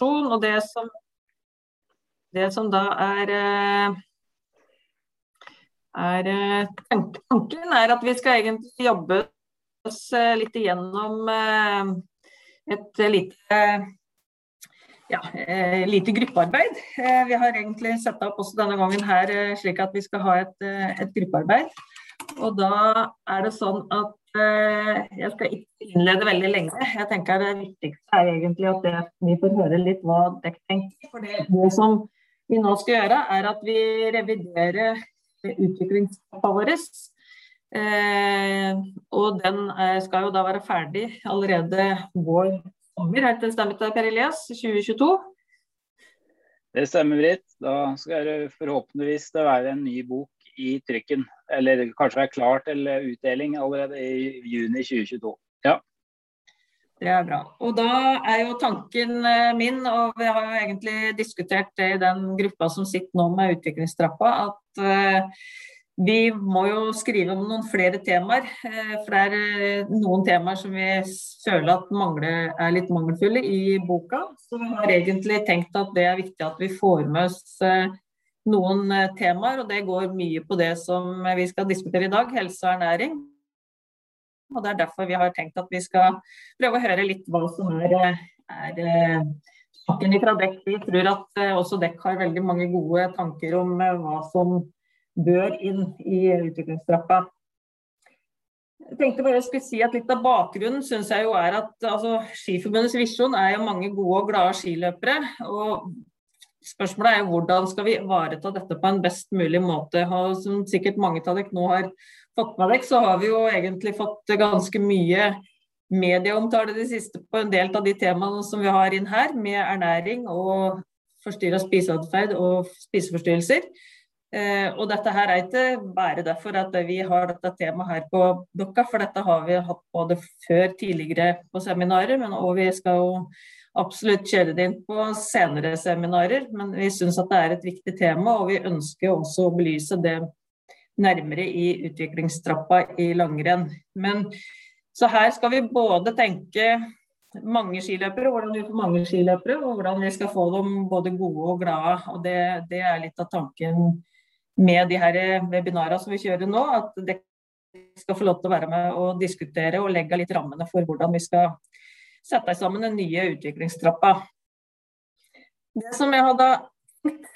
og det som, det som da er, er Tanken er at vi skal egentlig jobbe oss litt igjennom et lite ja, lite gruppearbeid. Vi har egentlig satt opp også denne gangen her slik at vi skal ha et, et gruppearbeid. Og da er det sånn at Eh, jeg skal ikke innlede veldig lenge. Jeg tenker Det viktigste er egentlig at det, vi får høre litt hva dere tenker. For det, det, som vi nå skal gjøre, er at vi reviderer utviklingsplanen vår. Eh, og den eh, skal jo da være ferdig allerede vår sommer. Helt til stemmer Per Elias, 2022. Det stemmer, Britt. Da skal det forhåpentligvis det være en ny bok i trykken. Eller kanskje er klar til utdeling allerede i juni 2022. Ja. Det er bra. Og da er jo tanken eh, min, og vi har jo egentlig diskutert det i den gruppa som sitter nå med utviklingstrappa, at uh, vi må jo skrive om noen flere temaer. For det er noen temaer som vi føler at mangler, er litt mangelfulle i boka. Så vi har egentlig tenkt at det er viktig at vi får med oss noen eh, temaer, og det går mye på det som vi skal diskutere i dag, helse og ernæring. Og Det er derfor vi har tenkt at vi skal prøve å høre litt hva som er, er eh, saken fra dekk. Vi tror at eh, også dekk har veldig mange gode tanker om hva som bør inn i utviklingstrappa. Jeg tenkte bare jeg si at Litt av bakgrunnen synes jeg jo er at altså, Skiforbundets visjon er jo mange gode og glade skiløpere. og Spørsmålet er jo hvordan skal vi ivareta dette på en best mulig måte. Som sikkert mange av dere nå har fått med dere, så har vi jo egentlig fått ganske mye medieomtale de siste på en del av de temaene som vi har inn her, med ernæring og forstyrra spiseatferd og spiseforstyrrelser. Eh, og dette her er ikke bare derfor at vi har dette temaet her på Dokka, for dette har vi hatt både før tidligere på seminarer, men òg vi skal jo absolutt kjøre det inn på senere seminarer, men vi syns at det er et viktig tema, og vi ønsker også å belyse det nærmere i utviklingstrappa i langrenn. Men så her skal vi både tenke mange skiløpere, hvordan vi får mange skiløpere, og hvordan vi skal få dem både gode og glade. og Det, det er litt av tanken med de her webinarene som vi kjører nå. At dere skal få lov til å være med og diskutere og legge litt rammene for hvordan vi skal sette sammen den nye utviklingstrappa. Det som jeg hadde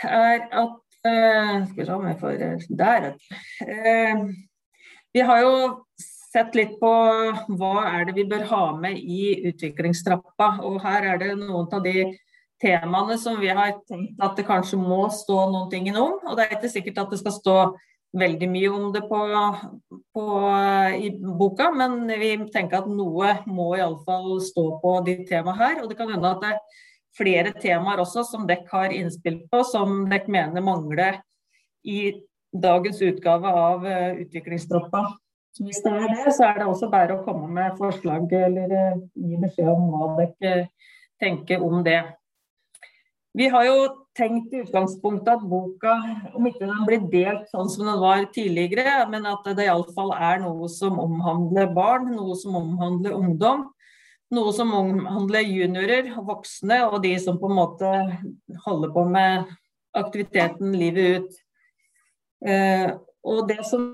er at uh, Skal vi se om jeg får Der, uh, Vi har jo sett litt på hva er det vi bør ha med i utviklingstrappa. Og her er det noen av de temaene som vi har tenkt at det kanskje må stå noen ting om. Og det er ikke sikkert at det skal stå veldig mye om det på, på, i boka, men vi tenker at noe må iallfall stå på de temaene her. Og det kan hende at det er flere temaer også som dere har innspill på, som dere mener mangler i dagens utgave av utviklingsdroppa. Utviklingstroppa. Hvis det er det, så er det også bare å komme med forslag eller uh, gi beskjed om hva dere tenker om det. Vi har jo tenkt i utgangspunktet at boka, om ikke den blir delt sånn som den var tidligere, men at det iallfall er noe som omhandler barn, noe som omhandler ungdom. Noe som omhandler juniorer, voksne og de som på en måte holder på med aktiviteten livet ut. Eh, og det som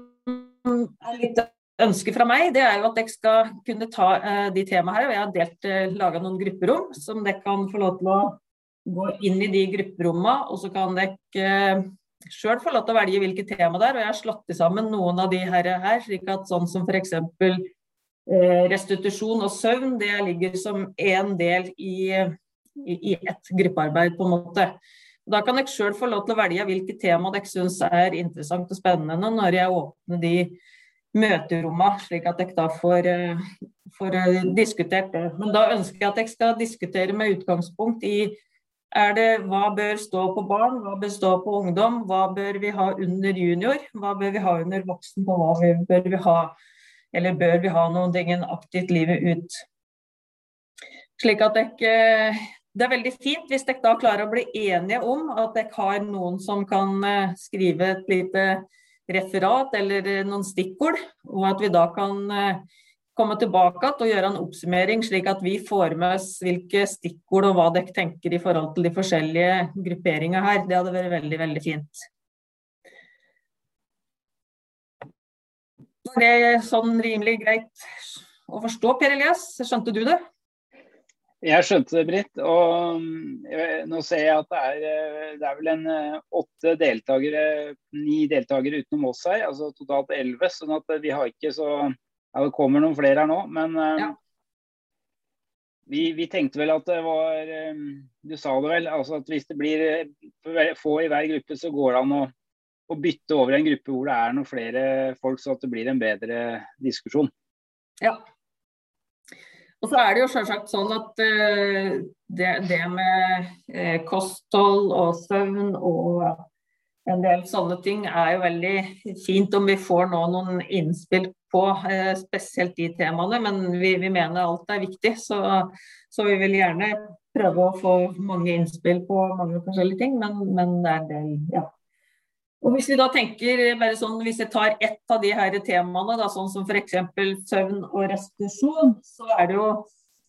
er litt ønske fra meg, det er jo at dere skal kunne ta eh, de temaene her. og Jeg har delt, eh, laga noen grupperom som dere kan få lov til å gå inn i de grupperommene, og så kan dere uh, sjøl få lov til å velge hvilket tema det er. Og jeg har slått sammen noen av de her, her slik at sånn som f.eks. Eh, restitusjon og søvn, det ligger som én del i, i, ett et gruppearbeid, på en måte. Da kan dere sjøl få lov til å velge hvilke tema dere syns er interessant og spennende når jeg åpner de møterommene, slik at dere da får, uh, får diskutert det. Men da ønsker jeg at dere skal diskutere med utgangspunkt i er det hva bør stå på barn, hva bør stå på ungdom, hva bør vi ha under junior, hva bør vi ha under voksen, og hva bør vi ha eller bør vi ha noen ting aktivt livet ut. Slik at dere, Det er veldig fint hvis dere da klarer å bli enige om at dere har noen som kan eh, skrive et lite referat eller noen stikkord, og at vi da kan eh, komme tilbake og gjøre en oppsummering, slik at vi får med oss hvilke stikkord og hva dere tenker i forhold til de forskjellige grupperingene her. Det hadde vært veldig, veldig fint. Det sånn rimelig greit å forstå, Per Elias? Skjønte du det? Jeg skjønte det, Britt. Og mm, nå ser jeg at det er, eh, det er vel en eh, åtte deltakere, ni deltakere utenom oss her. Altså totalt elleve. Sånn at vi har ikke så Ja, det kommer noen flere her nå, men eh, ja. vi, vi, tenkte vel at det var Du sa det vel. altså at Hvis det blir få i hver gruppe, så går det an å, å bytte over en gruppe hvor det er noen flere folk, så at det blir en bedre diskusjon. Ja, og så er det jo selvsagt sånn at uh, det, det, med kosthold og søvn og en del sånne ting er jo veldig fint om vi får nå noen innspill på, uh, spesielt de temaene. Men vi, vi, mener alt er viktig, så, så, vi vil gjerne prøve å få mange innspill på mange forskjellige ting. Men, men det er del, ja, og Hvis vi da tenker bare sånn, hvis jeg tar ett av de her temaene, da, sånn som f.eks. søvn og restitusjon, så er det jo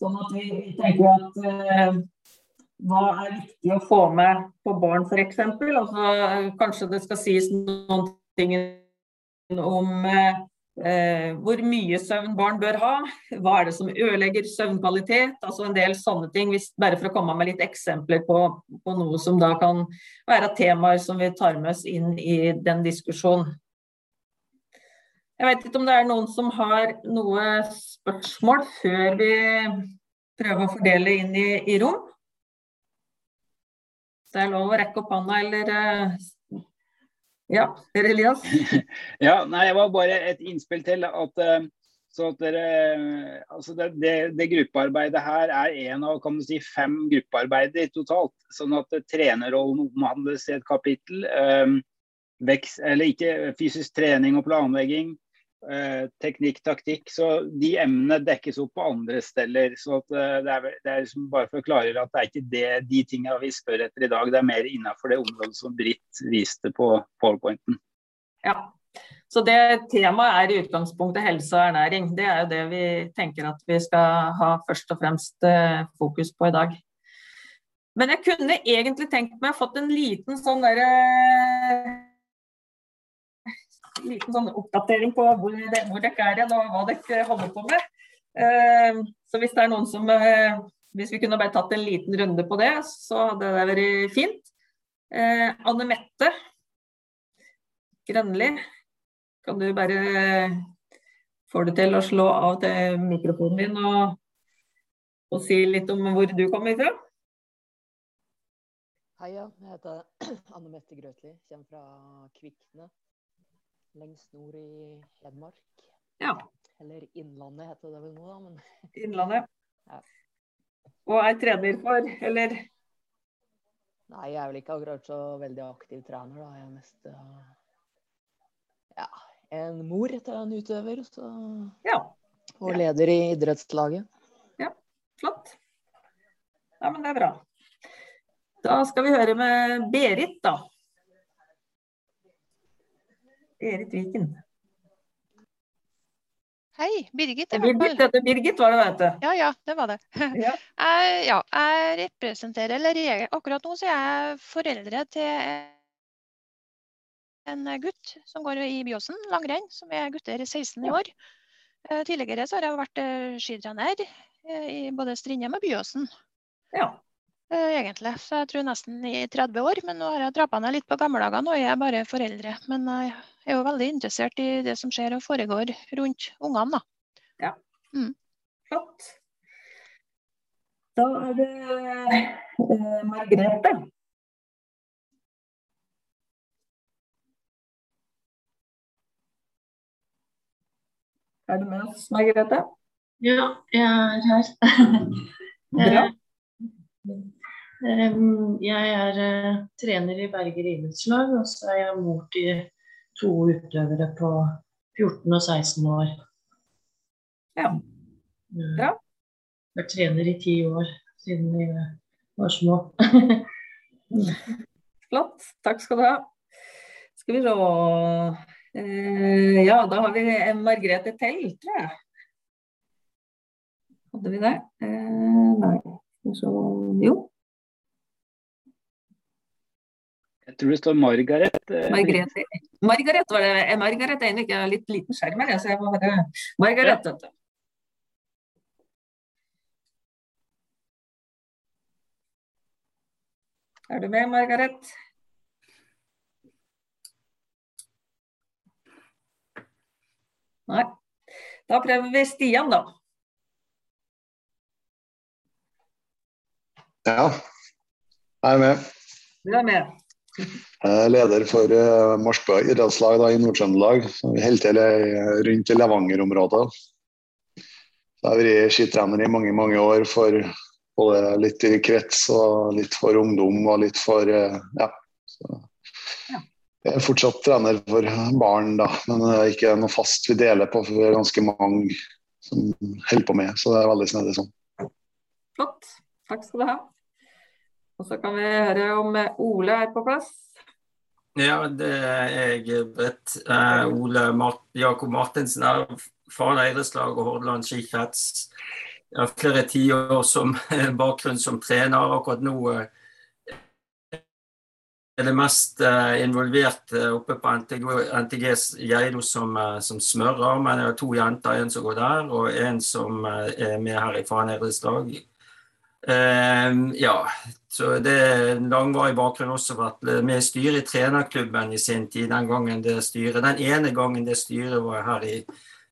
sånn at vi tenker at eh, hva er viktig å få med på barn f.eks. Altså, kanskje det skal sies noen ting om eh, Eh, hvor mye søvn barn bør ha, hva er det som ødelegger søvnkvalitet, altså en del sånne ting. Hvis, bare for å komme med litt eksempler på, på, noe som da kan være temaer som vi tar med oss inn i den diskusjonen. Jeg vet ikke om det er noen som har noe spørsmål før vi prøver å fordele inn i, i rom. Det er lov å rekke opp hånda eller uh, ja, Per Elias? ja, nei, det var bare et innspill til. at eh, så at dere, altså det, det, det, gruppearbeidet her er en av kan du si, fem gruppearbeider totalt. Sånn at trenerrollen omhandles i et kapittel. Um, vekst, eller ikke fysisk trening og planlegging. Eh, teknikk, taktikk. Så de emnene dekkes opp på andre steder. Så eh, det er, det er liksom bare for å klargjøre at det er ikke det, de tingene vi spør etter i dag. Det er mer innenfor det området som Britt viste på powerpointen. Ja, så det temaet er i utgangspunktet helse og ernæring. Det er jo det vi tenker at vi skal ha først og fremst eh, fokus på i dag. Men jeg kunne egentlig tenkt meg fått en liten sånn derre liten sånn oppdatering på hvor, det, hvor dere er igjen og hva dere holder på med. Uh, så hvis det er noen som uh, Hvis vi kunne bare tatt en liten runde på det, så hadde det vært fint. Uh, Anne Mette Grønli, kan du bare få det til å slå av til mikrofonen din og, og si litt om hvor du kommer fra? Hei. Jeg heter Anne Mette Grøtli. Kommer fra Kvikne lengst nord i Hedmark. Ja. Eller Innlandet heter det vel nå, da. Men... Innlandet. Ja. Og er trener for, eller? Nei, jeg er vel ikke akkurat så veldig aktiv trener, da. Jeg er mest uh, ja, en mor til en utøver. Så... Ja. Og leder i idrettslaget. Ja, flott. Ja, men det er bra. Da skal vi høre med Berit, da. Berit Viken. Hei, Birgit. Birgit, det Birgit var det, vet du. Ja, ja, det var det. Ja. Jeg, ja, jeg representerer, eller jeg, akkurat nå så er jeg foreldre til en gutt som går i Byåsen langrenn, som er gutter 16 i år. Ja. tidligere så har jeg vært eh, skitrener eh, i både Strindheim og Byåsen. Ja. Egentlig. Så jeg tror nesten i 30 år. Men nå har jeg trappa ned litt på gamle dager. Nå er jeg bare foreldre. Men jeg er jo veldig interessert i det som skjer og foregår rundt ungene, da. Ja. Mm. Flott. Da er det eh, Margrethe. Er du med oss, Margrethe? Ja, jeg er her. Bra. Eh, jeg er uh, trener i Berger idrettslag, og så er jeg mor til to utøvere på 14 og 16 år. Ja. Bra. Vært trener i ti år siden vi var små. Flott. Takk skal du ha. Skal vi se eh, Ja, da har vi Margrethe Tell, tror jeg. Hadde vi det? Eh, nei. Så, jo. Jeg tror det står Margaret. eh, Margrethe. Margaret var det. Eh, Margaret er ikke litt liten skjerm her, så jeg må bare Margaret, vet du. Er du med, Margaret? Nei. Da prøver vi Stian, da. Ja, jeg er med. Du er med. Er leder for uh, Marsbø idrettslag da, i Nord-Trøndelag. Helt til rundt i Levanger-området. Jeg har vært skitrener i mange mange år for både litt i krets og litt for ungdom og litt for uh, ja. Så. Jeg er fortsatt trener for barn, da, men det er ikke noe fast vi deler på. for Vi er ganske mange som holder på med, så det er veldig snedig sånn. Flott. Takk skal du ha. Og så kan vi høre om eh, Ole er på plass. Ja, det er jeg, Britt. Eh, Ole Mart Jakob Martinsen er faren idrettslag og Hordaland skikrets. Jeg har flere tiår som bakgrunn som trener. Akkurat nå eh, er det mest eh, involvert oppe på NTG, NTGs Geilo som, som smører. Men jeg har to jenter, en som går der, og en som er med her i Faren idrettslag. Eh, ja, så det er en langvarig bakgrunn også vært med vi styret i trenerklubben i sin tid. Den gangen det styret, den ene gangen det styret var her i,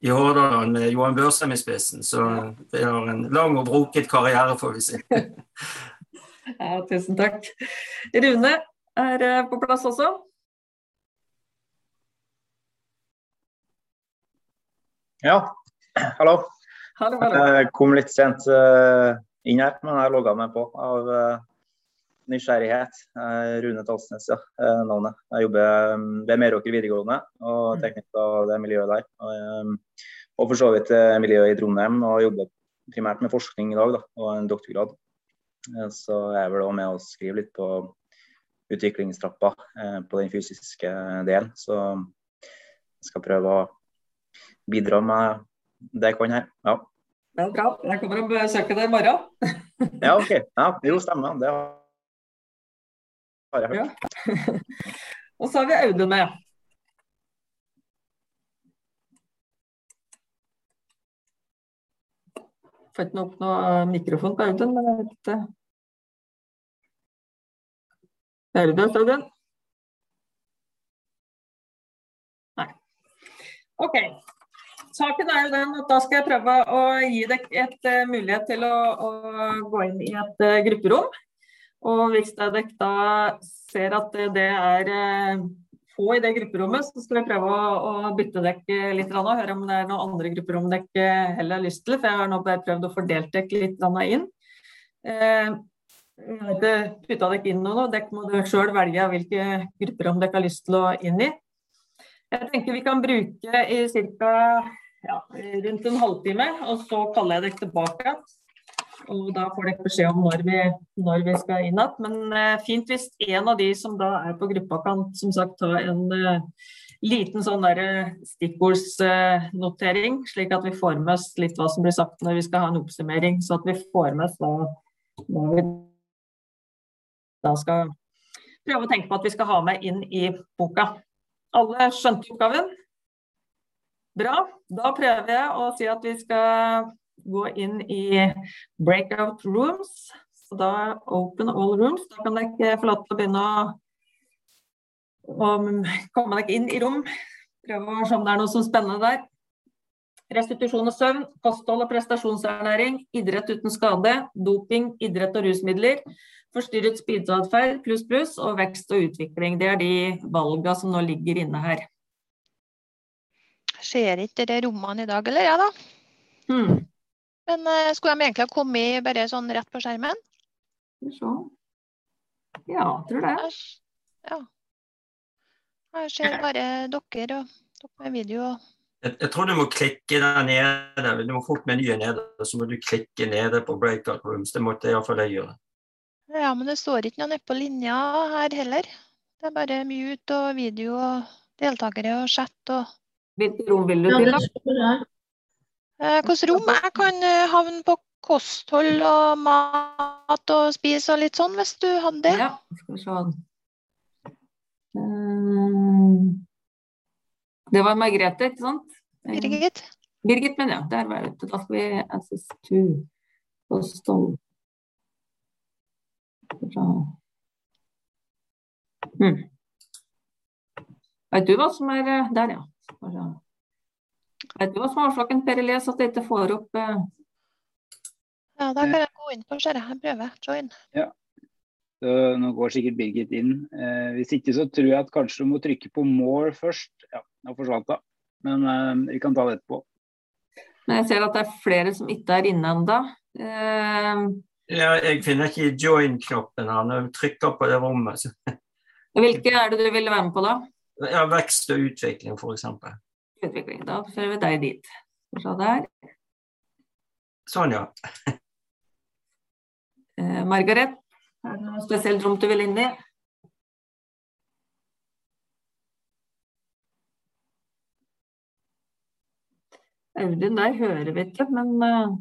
i Hordaland med Johan Børsheim i spissen. Så det har en lang og broket karriere, får vi si. Ja, tusen takk. Rune er eh, på plass også. Ja, hallo. Hallo, hallo. Jeg kom litt sent eh, inn her, men jeg logga meg på av eh, nysgjerrighet. Eh, Rune Talsnes, ja, eh, navnet. Jeg jobber ved Meråker videregående og teknikk av det miljøet der. Og, og for så vidt miljøet i Trondheim, og jobber primært med forskning i dag, da, og en doktorgrad. Så jeg er vel også med å skrive litt på utviklingstrappa på den fysiske delen. Så jeg skal prøve å bidra med det jeg kan her. Ja. Det er bra. Jeg kommer og besøker deg i morgen. Ja, OK. Ja, jo, stemmer. Det har jeg hørt. Ja. Og så har vi Audun med. Får ikke opp noe mikrofon på Audun, men jeg vet ikke. Hører du oss, Audun? Nei. OK. Saken er jo den at da skal jeg prøve å gi deg et uh, mulighet til å, å gå inn i et uh, grupperom. Og hvis dere da ser at det er uh, få i det grupperommet, så skal jeg prøve å, å bytte dere litt og høre om det er noen andre grupperom dere heller har lyst til. For jeg har nå bare prøvd å fordele dere litt inn. Uh, jeg har ikke putta dere inn noe, dere må sjøl velge hvilke grupperom dere har lyst til å inn i. Jeg tenker vi kan bruke i ca. Ja, rundt en halvtime, og så kaller jeg dere tilbake. Og da får dere beskjed om når vi, når vi skal inn igjen. Men eh, fint hvis en av de som da er på gruppa kan som sagt ta en eh, liten sånn der eh, stikkordsnotering, slik at vi får med oss litt hva som blir sagt når vi skal ha en oppsummering. Så at vi får med oss da når vi da skal prøve å tenke på at vi skal ha med inn i boka. Alle skjønte oppgaven? Bra. Da prøver jeg å si at vi skal gå inn i breakout rooms. Så da open all rooms. Da kan dere få lov til å begynne å, å komme dere inn i rom. Prøve å se om det er noe som spennende der. Restitusjon og søvn, kosthold og prestasjonsernæring, idrett uten skade, doping, idrett og rusmidler, forstyrret spiseatferd pluss pluss og vekst og utvikling. Det er de valgene som nå ligger inne her. Ser ikke de rommene i dag, eller? Ja da. Mm. Men uh, skulle de egentlig ha kommet bare sånn rett på skjermen? Skal vi se. Ja, tror det. Jeg, ja. Jeg ser bare dere og dere med video. Jeg, jeg tror du må klikke der nede. Du må fort menyen nede, så må du klikke nede på breakout rooms. Det måtte iallfall jeg gjøre. Ja, men det står ikke noe nede på linja her heller. Det er bare mute og video og deltakere og chat og Hvilket rom vil du til, da? eh, Hvilket rom? Jeg kan eh, havne på kosthold og mat og spise og litt sånn, hvis du hadde det? Ja, skal vi se. Eh, Det var Margrethe, ikke sant? Birgit? Birgit, men ja. Der var jeg ute. Da skal vi SS2 kosthold. Hmm. Vet du hva som er Der, ja. Vet du hva som er årsaken, Per Elias, at jeg ikke får opp eh, Ja, da kan jeg gå inn på ser jeg. Jeg prøver. Join. Så nå går sikkert Birgit inn. Eh, hvis ikke så tror jeg at kanskje du må trykke på more først. Ja, nå forsvant hun. Men eh, vi kan ta det etterpå. Men jeg ser at det er flere som ikke er inne ennå. Eh, Ja, jeg finner ikke join-knappen her når jeg trykker på det rommet. Så, hvilke er det du ville være med på da? Ja, vekst og utvikling, f.eks. Utvikling. Da fører vi deg dit. Se der. Sånn, ja. Eh, Margaret, er det noe spesielt rom du vil inn i? Audun, der hører vi ikke, men uh...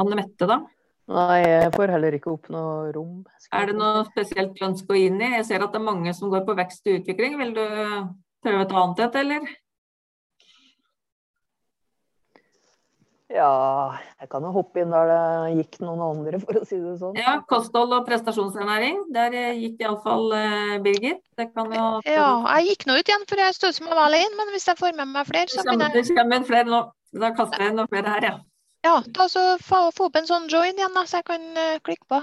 Anne Mette, da? Nei, jeg får heller ikke opp noe rom. Er det noe spesielt du ønsker å gå inn i? Jeg ser at det er mange som går på vekst og utvikling. Vil du prøve et annet et, eller? Ja, jeg kan jo hoppe inn der det gikk noen andre, for å si det sånn. Ja, kosthold og prestasjonsernæring. Der eh, gikk iallfall uh, Birgit. Det kan jo Ja, jeg gikk nå ut igjen, for jeg stod som jeg var alene. Men hvis jeg får med meg flere, så begynner jeg det kommer flere nå. Da kaster jeg inn noen flere her, ja. Ja, ta så få få opp en sånn join igjen, da, så jeg kan uh, klikke på.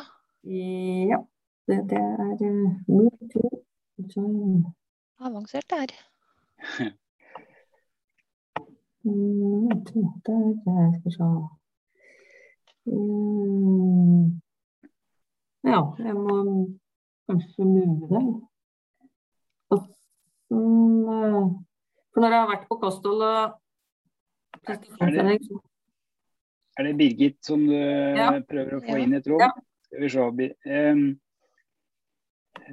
Ja. Det, det er uh, move to join. Avansert det her. Mm, jeg tror det er der, skal vi se. Mm. Ja, jeg må kanskje move eh, For når jeg har vært på kosthold og prestasjonstrening, Er det Birgit som du Ja. prøver å få Ja. inn i et rom? Ja. Skal vi se. Um,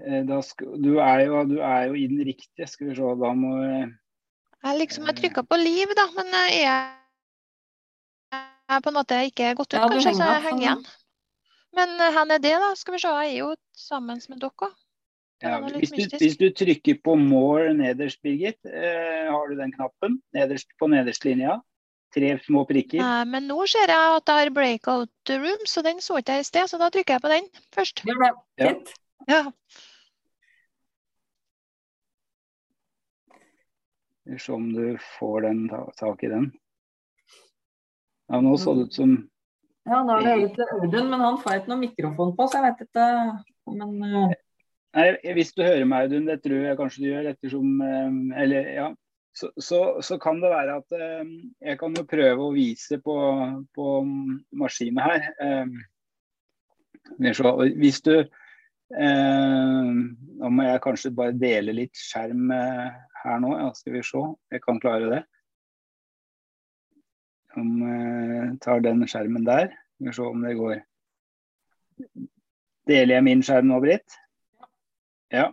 eh, da skal, du, er jo, du er jo i den riktige. Skal vi se, da må Jeg liksom har trykka på liv, da, men jeg er på en måte ikke gått ut, Ja, kanskje, henger så jeg henger igjen. Men her hvor er det, da? Skal vi se, jeg er jo sammen med dere òg. Ja, hvis, du, hvis du trykker på 'more' nederst, Birgit, eh, har du den knappen nederst på nederste linja? Tre små prikker. Nei, men nå ser jeg at jeg har breakout room, så den så ikke jeg i sted, så da trykker jeg på den først. gjør det. Ja. Fint. Ja. Skal vi se om du får den, ta, tak i den. Ja, nå så det ut som Ja, da er det egentlig Audun, men han får ikke noe mikrofon på, så jeg vet ikke. Men eh, Nei, hvis du hører meg, Audun, det tror jeg kanskje du gjør, ettersom eh, Eller, ja. Så, så, så kan det være at eh, jeg kan jo prøve å vise på, på maskinen her. Eh, hvis du eh, Nå må jeg kanskje bare dele litt skjerm eh, her nå. Ja, skal vi se. Jeg kan klare det. Om jeg tar den skjermen der. Skal vi se om det går. Deler jeg min skjerm nå, Britt? Ja.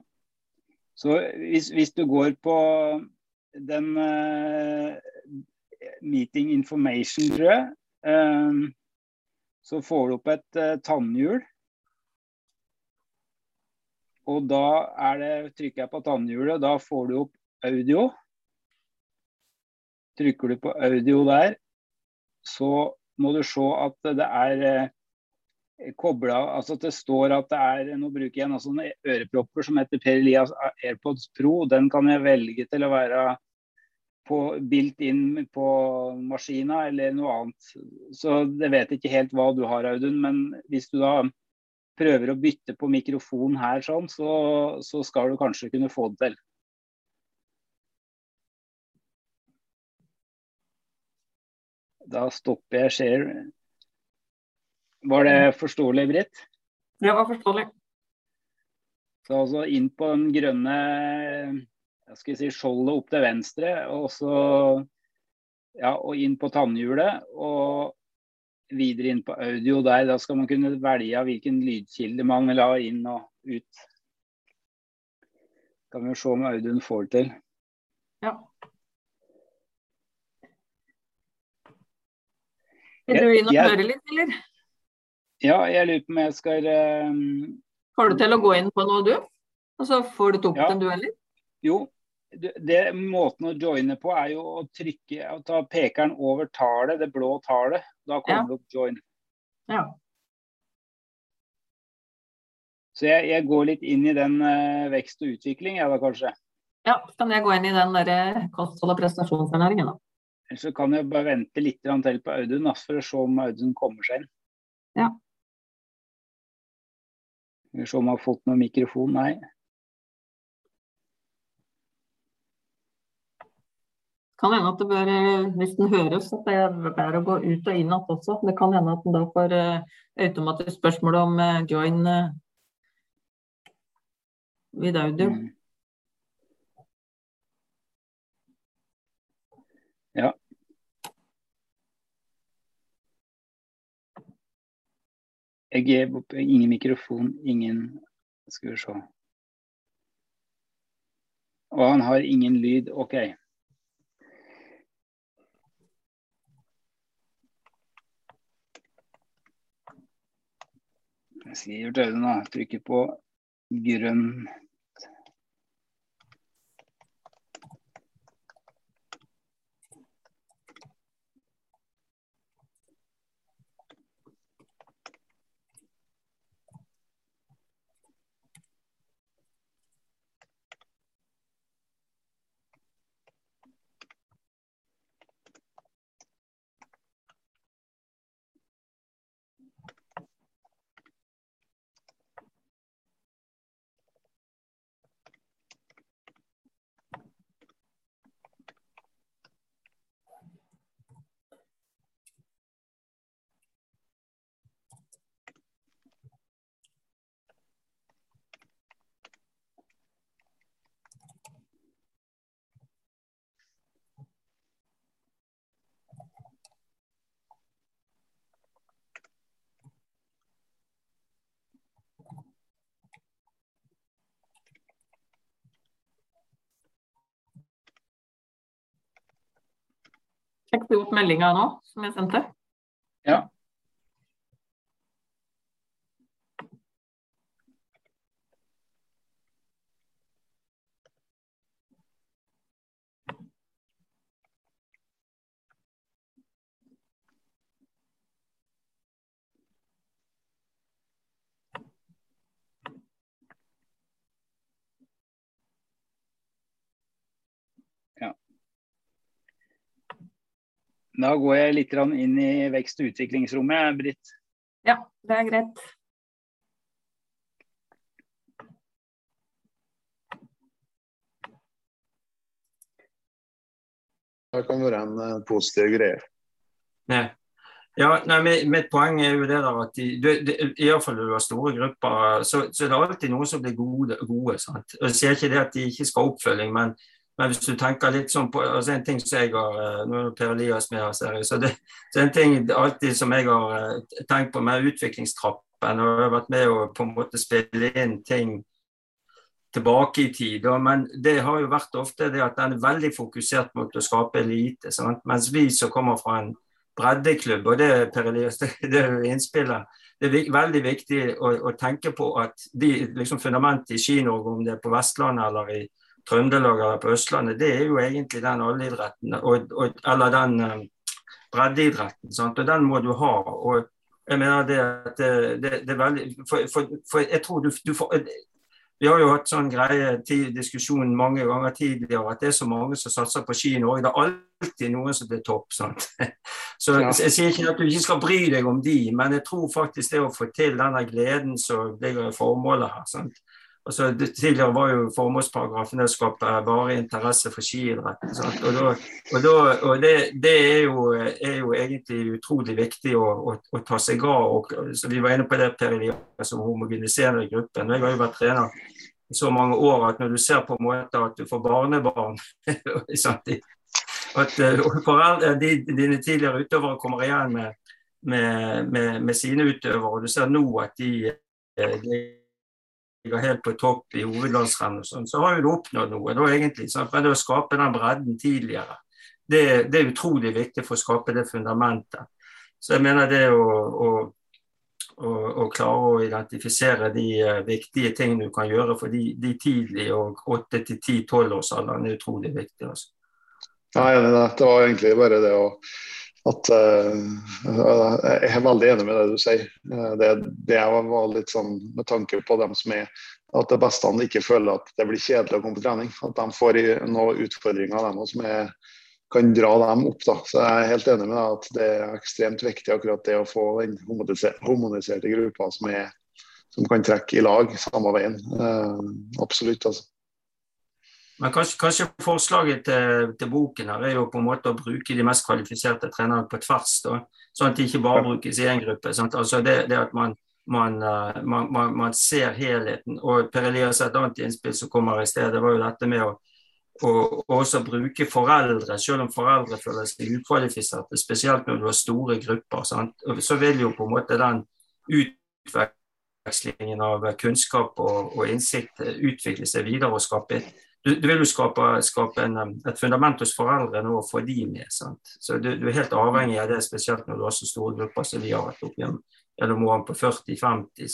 Så hvis, hvis du går på den eh, meeting information, tror jeg, eh, så får du opp et eh, tannhjul. Og da er det, trykker jeg på tannhjulet, da får du opp audio. Trykker du på audio der, så må du se at det er kobla Altså det står at det er Nå bruker jeg noen ørepropper som heter Per Elias AirPods Pro. Den kan jeg velge til å være på bilt inn på maskina eller noe annet. Så jeg vet ikke helt hva du har, Audun. Men hvis du da prøver å bytte på mikrofon her, sånn, så, så skal du kanskje kunne få det til. Da stopper jeg share. Var det forståelig, Britt? det var forståelig. Så altså inn på den grønne jeg skal si, skjoldet opp til venstre, og så ja, og inn på tannhjulet. Og videre inn på audio der. Da skal man kunne velge hvilken lydkilde man vil ha inn og ut. Kan vi jo se om Audun får det til. Ja. Vil du inn og Jeg- høre litt, eller? Ja, jeg lurer på om jeg skal eh, Får du til å gå inn på noe, du? Og så får du ikke Ja. den, du heller? Jo, det, det, måten å joine på er jo å trykke å ta pekeren over tallet, det blå tallet. Da kommer Ja. det opp join. Ja. Så jeg, jeg går litt inn i den uh, vekst og utvikling, jeg da kanskje. ja. Kan jeg gå inn i den der kosthold- og prestasjonsernæringen, da? Ellers så kan jeg bare vente litt til på Audun for å se om Audun kommer seg inn. Ja. Skal vi se om han har fått noen mikrofon. Nei. Kan hende at det bør, eh, hvis den høres, at det er bedre å gå ut og inn igjen også. Det kan hende at den da får eh, automatisk spørsmål om eh, join eh, with audio. Mm. Ja. Jeg opp ingen mikrofon, ingen Skal vi se. Og han har ingen lyd. OK. Skriver til Audun, da. Trykker på grønn Sjekk opp meldinga nå, som jeg sendte? Ja. Da går jeg litt inn i vekst- og utviklingsrommet, Britt. Ja, det er greit. Det kan være en eh, positiv greie. Nei. Ja, nei, mi- Mitt poeng er jo det der at de, du, de, i hvert fall når du har store grupper, så, så er det alltid noen som blir gode. gode sant? Jeg sier ikke det at de ikke skal ha oppfølging, men, men hvis du tenker litt sånn på altså En ting som jeg har eh, Nå er det Per Elias med her, ser jeg. Så det, så en ting alltid som jeg har eh, tenkt på med utviklingstrappen, og jeg har vært med å på en måte spille inn ting tilbake i tid. Men det har jo vært ofte det at den er veldig fokusert mot å skape elite. Sant? Mens vi som kommer fra en breddeklubb, og det, Per Elias, det, det er innspillet. Det er veldig viktig å, å tenke på at de liksom fundamentet i Ski-Norge, om det er på Vestlandet eller i Trøndelag eller på Østlandet, det er jo egentlig den og, eller den um, breddeidretten. Sant? Og den må du ha. og jeg mener det at det, det, det er veldig for, for, for jeg tror du, du får vi har jo hatt sånn greie tid, diskusjon mange ganger tidligere at det er så mange som satser på ski i Norge. Det er alltid noen som blir topp. sant? Så Ja. Jeg sier ikke at du ikke skal bry deg om de, men jeg tror faktisk det å få til denne gleden som ligger i formålet her. sant? Altså, det, tidligere var jo formålsparagrafen å skape varig interesse for skiidrett. Og, da, og, da, og det, det er, jo, er jo egentlig utrolig viktig å, å, å ta seg av. Og, så vi var inne på det Per som homogeniserer gruppen. Jeg har jo vært trener i så mange år at når du ser på en måte at du får barnebarn at eh, foreldre, de, Dine tidligere utøvere kommer igjen med, med, med, med sine utøvere, og du ser nå at de, eh, de ligger helt på topp i hovedlandsrenn, og sånn, så har du oppnådd noe. da egentlig, sant? Men å skape den bredden tidligere, det, det er utrolig viktig for å skape det fundamentet. Så jeg mener det å, å, å, å klare å identifisere de uh, viktige tingene du kan gjøre for de, de tidlige og 8-10-12-årsalderen er utrolig viktig. Altså. Nei. Det var egentlig bare det å at uh, Jeg er veldig enig med det du sier. Det, det var litt sånn med tanke på dem som er at det beste han ikke føler at det blir kjedelig å komme på trening. At de får noen utfordringer dem som er, kan dra dem opp. Da. Så Jeg er helt enig med deg at det er ekstremt viktig akkurat det å få den homoniserte gruppa som, er, som kan trekke i lag samme veien. Uh, absolutt. altså. Men kanskje, kanskje forslaget til, til, boken her er jo på en måte å bruke de mest kvalifiserte trenerne på tvers. Da, sånn at de ikke bare brukes i én gruppe. Altså det, det, at man, man, uh, man, man, ser helheten. Og Per Elias et annet innspill som kommer i sted, det var jo dette med å og også bruke foreldre, selv om foreldre føler seg ukvalifiserte, spesielt når du har store grupper. Sant? Så vil jo på en måte den utvekslingen av kunnskap og, og innsikt utvikle seg videre og skape du, du vil jo skape, skape en, et fundament hos foreldrene og få de med. Sant? Så du, du, er helt avhengig av det, spesielt når du har så store grupper som vi har vært opp gjennom årene på 40-50 i,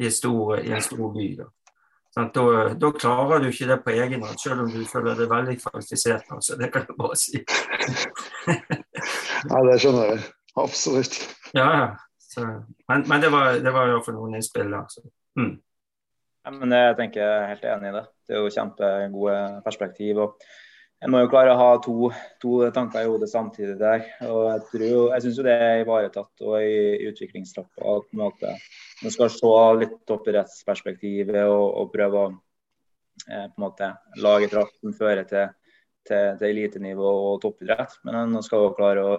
i, en stor by. Da. Da, da, klarer du ikke det på egen hånd, selv om du føler deg veldig kvalifisert. Altså. Det kan jeg bare si. ja, det skjønner jeg. Absolutt. Ja, så, men, men, det var, det var iallfall noen innspill der. Mm. Ja, men jeg tenker jeg er helt enig i det. Det er jo kjempegode perspektiv. og jeg må jo klare å ha to, to tanker i hodet samtidig der. og Jeg, tror, jeg syns det er ivaretatt og i utviklingstrappa på en måte, man skal se litt opp i rettsperspektivet og, og prøve å eh, på en måte lage trappen fører til, til, til elitenivå og toppidrett. Men man skal også klare å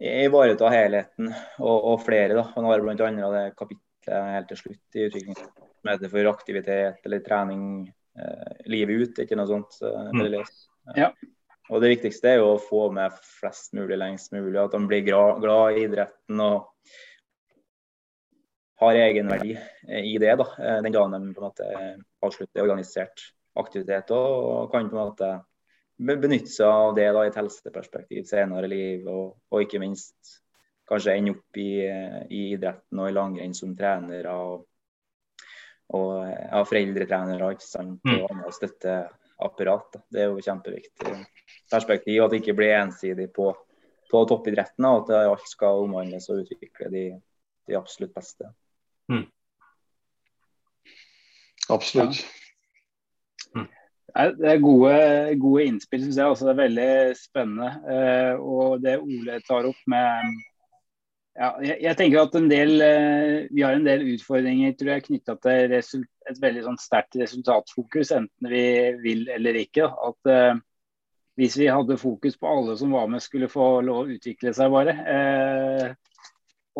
ivareta helheten og, og flere. da, Man har bl.a. det kapitlet helt til slutt i heter for aktivitet eller trening livet ut. ikke noe sånt. Eh, mm. Ja. Og Det viktigste er jo å få med flest mulig lengst mulig. At de blir glad i idretten og har egenverdi i det. da, eh, Den dagen de på en måte avslutter organisert aktivitet og kan på en måte benytte seg av det da i et helseperspektiv senere i livet. Og, og, ikke minst kanskje ende opp i, i idretten og i langrenn som trenere og, og ja, foreldretrenere ikke sant, mm. og andre støtte apparat. Det er jo kjempeviktig perspektiv at det ikke blir ensidig på, på toppidretten. Og at alt skal omhandles og utvikle de, de absolutt beste. Mm. Absolutt. Ja. Mm. Det er gode, gode innspill, syns jeg. Også det er veldig spennende. Eh, og det Ole tar opp med ja, jeg, jeg, tenker at del, eh, Vi har en del utfordringer tror jeg, knytta til result, et veldig sånn sterkt resultatfokus, enten vi vil eller ikke. At uh, Hvis vi hadde fokus på alle som var med, skulle få lov å utvikle seg bare. Uh,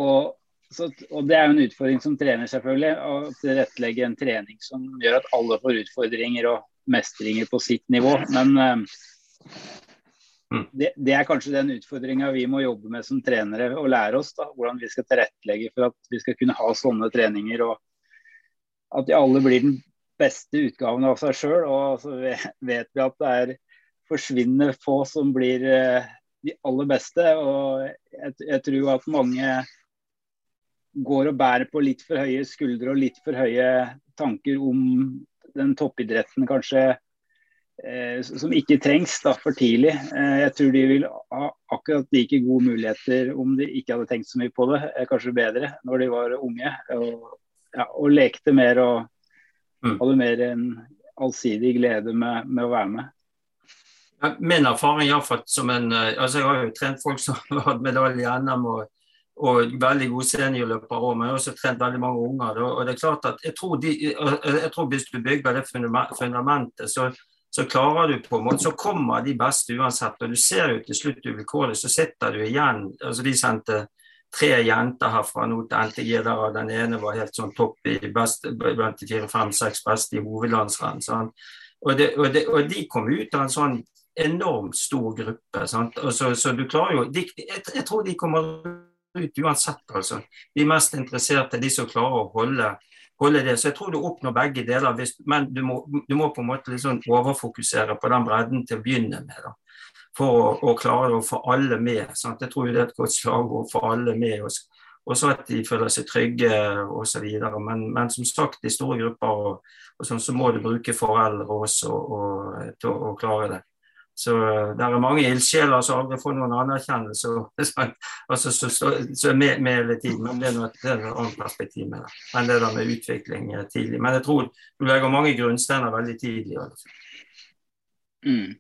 og, så, og, Det er jo en utfordring som trener, selvfølgelig. Å tilrettelegge en trening som gjør at alle får utfordringer og mestringer på sitt nivå. Men Mm. Det, det, er kanskje den utfordringa vi må jobbe med som trenere og lære oss. da, Hvordan vi skal tilrettelegge for at vi skal kunne ha sånne treninger. og At de alle blir den beste utgaven av seg sjøl. Og så vet vi at det er forsvinnende få som blir eh, de aller beste. og jeg, jeg tror at mange går og bærer på litt for høye skuldre og litt for høye tanker om den toppidretten kanskje som ikke trengs da, for tidlig. Eh, jeg tror de vil ha akkurat like gode muligheter om de ikke hadde tenkt så mye på det, eh, kanskje bedre, når de var unge. Og, ja, og lekte mer og mm. hadde mer en allsidig glede med, med å være med. Min erfaring iallfall som en altså Jeg har jo trent folk som har hatt medalje i NM og, og veldig gode seniorløpere òg, men jeg har også trent veldig mange unger. Og det er klart at jeg tror, de, jeg tror Hvis du bygger det fundamentet, så, så klarer du på en måte, så kommer de beste uansett. Og du ser jo til slutt uvilkårlig, så sitter du igjen altså De sendte tre jenter herfra nå til NTG, der den ene var helt sånn topp i best, blant de fire, fem, seks beste i hovedlandsrenn. Sånn. Og, det, og, det, og, de kom ut av en sånn enormt stor gruppe. Så, så, du klarer jo de, jeg, jeg, tror de kommer ut uansett, altså. De mest interesserte, de som klarer å holde holde det. Så jeg tror du oppnår begge deler, hvis, men du må, du må, på en måte liksom overfokusere på den bredden til å begynne med. Da. for å, klare å få alle med. Sant? Jeg tror det er et godt slagord for alle med. Og, også at de føler seg trygge osv. Men, men som sagt, i store grupper og, og sånn, så må du bruke foreldre også og, til å, å klare det. Så det er mange ildsjeler som aldri får noen anerkjennelse altså, så, så, så med, med hele tiden. Men det er noe, det er noe annet perspektiv med det enn det der med utvikling tidlig. Men jeg tror du legger mange grunnsteiner veldig tidlig. Altså. Mm.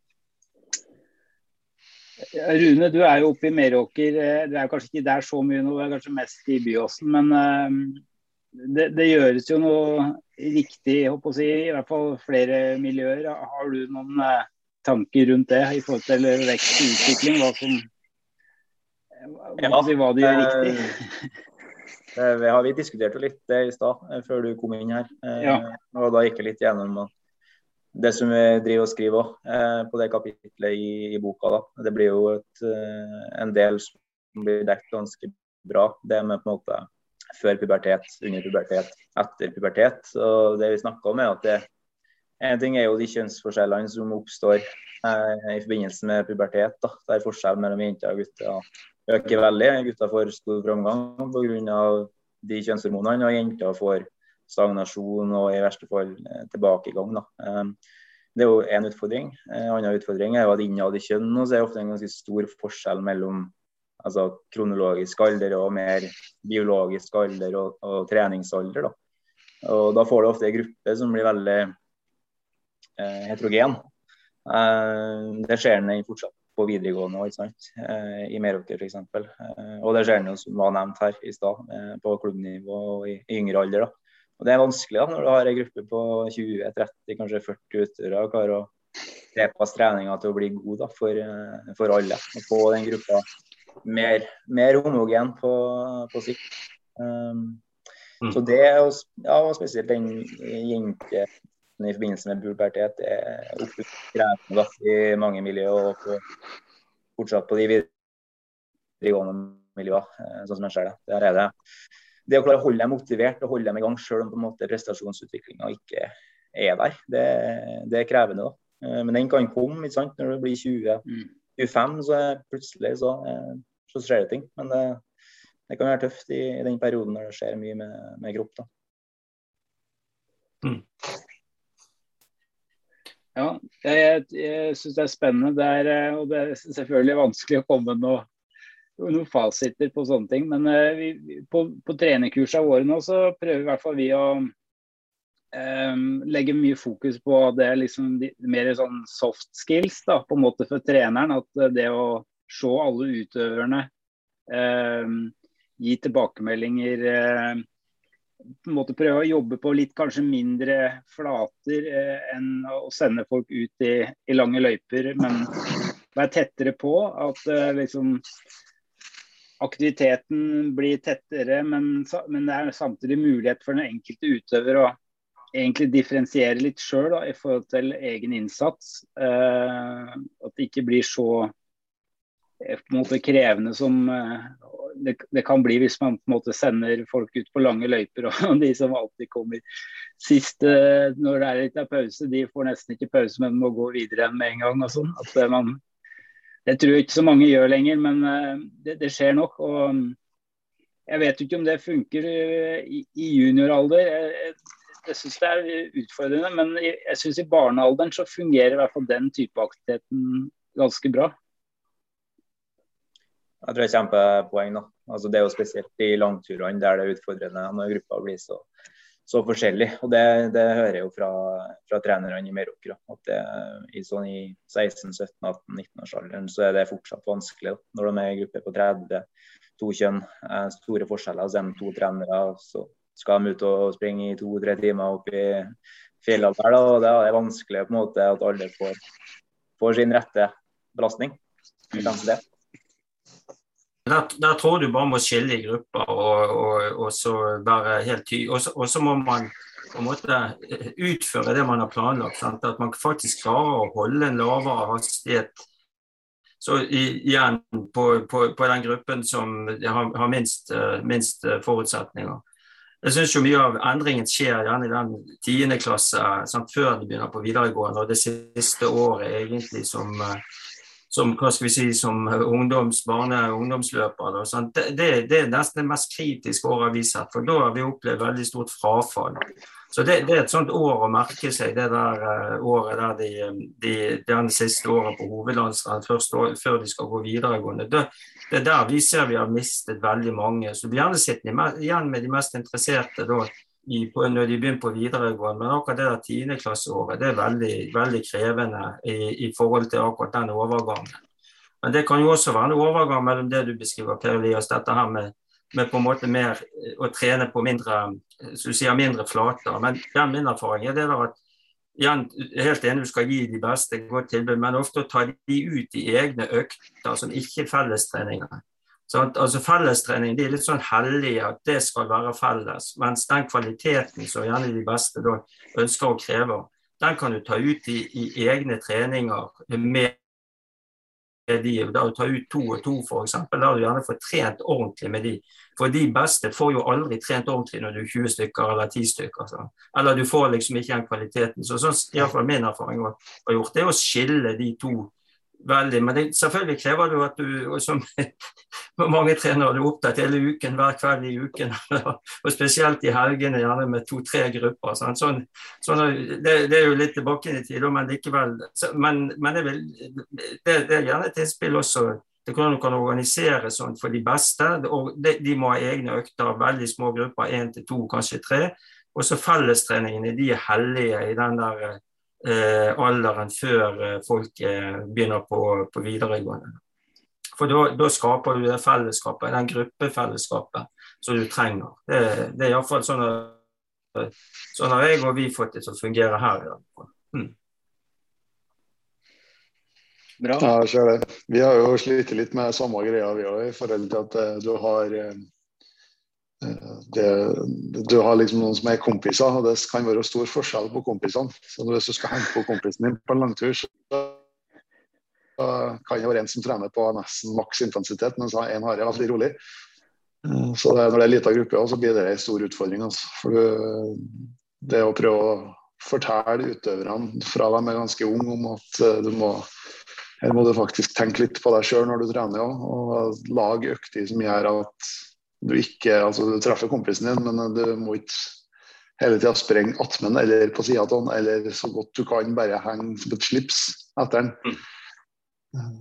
Rune, du er jo oppe i Meråker. Eh, det er kanskje ikke der så mye nå, det er kanskje mest i Byåsen. Men det, det, gjøres jo noe riktig, håper å si, i hvert fall flere miljøer. Har du noen tanker rundt det i forhold til vekst og utvikling? Hva som hva, si, hva de gjør riktig? Vi har vi diskuterte litt det i stad, før du kom inn her. Ja. Og da gikk jeg litt gjennom det som vi driver og skriver også, eh, på det kapitlet i, i boka. da. Det blir jo et, eh, en del som blir dekket ganske bra. Det med på en måte før pubertet, under pubertet, etter pubertet. Og det vi snakker om er at det, En ting er jo de kjønnsforskjellene som oppstår eh, i forbindelse med pubertet. da, Der forskjellen mellom jenter og gutter øker veldig. Gutter får stor framgang pga. de kjønnshormonene, og jenter får stagnasjon og i verste fall eh, tilbakegang. Da. Ehm, det er jo én utfordring. En annen utfordring er jo at innad i kjønn så er ofte en ganske stor forskjell mellom altså, kronologisk alder og mer biologisk alder og, og treningsalder. Da. Og da får du ofte en gruppe som blir veldig heterogen. Eh, det skjer den fortsatt på videregående ikke? Eh, i Meråker f.eks. Eh, og det skjer den som var nevnt her i stad, eh, på klubbnivå og i, yngre alder. da. Og Det er vanskelig da, når du har en gruppe på 20-30, kanskje 40 utøvere og klarer å tilpasse treninga til å bli god da, for, eh, for alle. Og få den gruppa mer, mer homogen på, på sikt. Um, mm. Så det, ja, og spesielt den jente i forbindelse med pubertet, er krevende i mange miljøer. Og på, fortsatt på de videregående miljøene, eh, sånn som jeg ser det. Der er det det å klare å holde dem motivert og holde dem i gang selv om på en måte prestasjonsutviklinga ikke er der, det, det, er krevende. da. Eh, men den kan komme ikke sant? når du blir 20, 25, mm. så plutselig så, eh, så skjer det ting. Men det, det, kan være tøft i, i, den perioden når det skjer mye med, med kropp. da. Mm. Ja, jeg, jeg syns det er spennende. Det er, eh, og det er selvfølgelig vanskelig å komme noe noen fasiter på sånne ting. Men uh, vi, på, på trenerkursene våre nå så prøver i hvert fall vi å um, legge mye fokus på det liksom de, mer sånn soft skills da, på en måte for treneren. At det å se alle utøverne, um, gi tilbakemeldinger uh, på en måte prøve å jobbe på litt kanskje mindre flater eh, enn å sende folk ut i, i lange løyper, men være tettere på. At eh, liksom aktiviteten blir tettere, men, men, det er samtidig mulighet for den enkelte utøver å egentlig differensiere litt sjøl i forhold til egen innsats. Eh, at det ikke blir så eh, på en måte krevende som uh, det, det, kan bli hvis man på en måte sender folk ut på lange løyper. Og de som alltid kommer sist uh, når det er litt av pause, de får nesten ikke pause, men må gå videre med en gang. og sånn. At man det tror jeg ikke så mange gjør lenger, men eh, det, det skjer nok. og mm, Jeg vet ikke om det funker eh, i, i junioralder. Jeg, jeg syns det er utfordrende, men jeg syns i barnealderen så fungerer i hvert fall den type aktiviteten ganske bra. Jeg tror det er kjempepoeng. da. Altså, det er jo spesielt i langturene der det er utfordrende når gruppa blir så så forskjellig. Og det, det hører jeg jo fra, fra trenerne i Meråker. At det, i, sånn i 16-17-18-19-årsalderen så er det fortsatt vanskelig. Da. Når de er i gruppe på 30, to kjønn, eh, store forskjeller, så er de to trenere. Så skal de ut og springe i to-tre timer opp i fjellene der. Da, og det er vanskelig på en måte at alle får, får sin rette belastning. Kanskje Det. Der, der, tror du bare må skille i grupper og, og, og så være helt ty... Og, så må man på en måte utføre det man har planlagt. Sant? At man faktisk klarer å holde en lavere hastighet. Så igjen på, på, på, den gruppen som har, har minst, uh, minst uh, forutsetninger. Jeg syns mye av endringen skjer gjerne i den tiende klasse, sant? før de begynner på videregående, og det siste året egentlig som uh, som hva skal vi si, som ungdoms, barne- og ungdomsløpere. Det, det, det, er nesten det mest kritiske året vi har sett, for da har vi opplevd veldig stort frafall. Så det, det, er et sånt år å merke seg, det der uh, året der de, de, den siste året på hovedlandsrenn, før de skal gå videregående. Det, det er der vi ser vi har mistet veldig mange. Så vi gjerne sittende igjen med de mest interesserte da, i, på, når de begynner på videregående. Men akkurat det der tiendeklasseåret det er veldig, veldig krevende i, i, forhold til akkurat den overgangen. Men det kan jo også være en overgang mellom det du beskriver, Per Elias, dette her med med på en måte mer å trene på mindre du sier mindre flater. Men den min erfaring er det der at igjen, helt enig du skal gi de beste godt tilbud, men ofte å ta de ut i egne økter som ikke er fellestreninger. Sånn, altså Fellestrening de er litt sånn hellig at det skal være felles, mens den kvaliteten som gjerne de beste da ønsker og krever, den kan du ta ut i, i egne treninger med de, da du tar ut to og to f.eks., da du gjerne får trent ordentlig med de. For de beste får jo aldri trent ordentlig når du er 20 stykker eller 10 stykker. Sånn. Eller du får liksom ikke den kvaliteten. Så sånn, iallfall min erfaring har gjort, det er å skille de to veldig. Men det, selvfølgelig krever det jo at du, som mange trenere, du opptatt hele uken, hver kveld i uken. Og spesielt i helgene, gjerne med to-tre grupper. Sånn, sånn, det, det, er jo litt tilbake i tid, men likevel. Men, men vil, det, det, er gjerne et innspill også. Det kan du kan organisere sånn for de beste. og de, de, må ha egne økter, veldig små grupper, én til to, kanskje tre. Og så fellestreningene, de er hellige i den der alderen før eh, folk eh, begynner på, på videregående. For da skaper du det fellesskapet, den gruppefellesskapet som du trenger. Det, det er iallfall sånn at sånn har jeg og vi fått det til å fungere her. Mm. Bra. Ja, vi har jo slitt litt med samme greia, vi òg, i forhold til at du har det, du har liksom noen som er kompiser, og det kan være stor forskjell på kompisene. Så hvis du skal hente på kompisen din på en langtur, så kan det være en som trener på nesten maks intensitet, mens en har det veldig rolig. Så det, når det er en liten gruppe, så blir det en stor utfordring. Altså. For du, det å prøve å fortelle utøverne fra de er ganske unge om at eh, du må her må du faktisk tenke litt på deg sjøl når du trener òg, og lage økter som gjør at du ikke altså du treffer kompisen din, men du må ikke hele tida sprenge attmed eller på sida av den, eller så godt du kan bare henge som et slips etter den. Mm.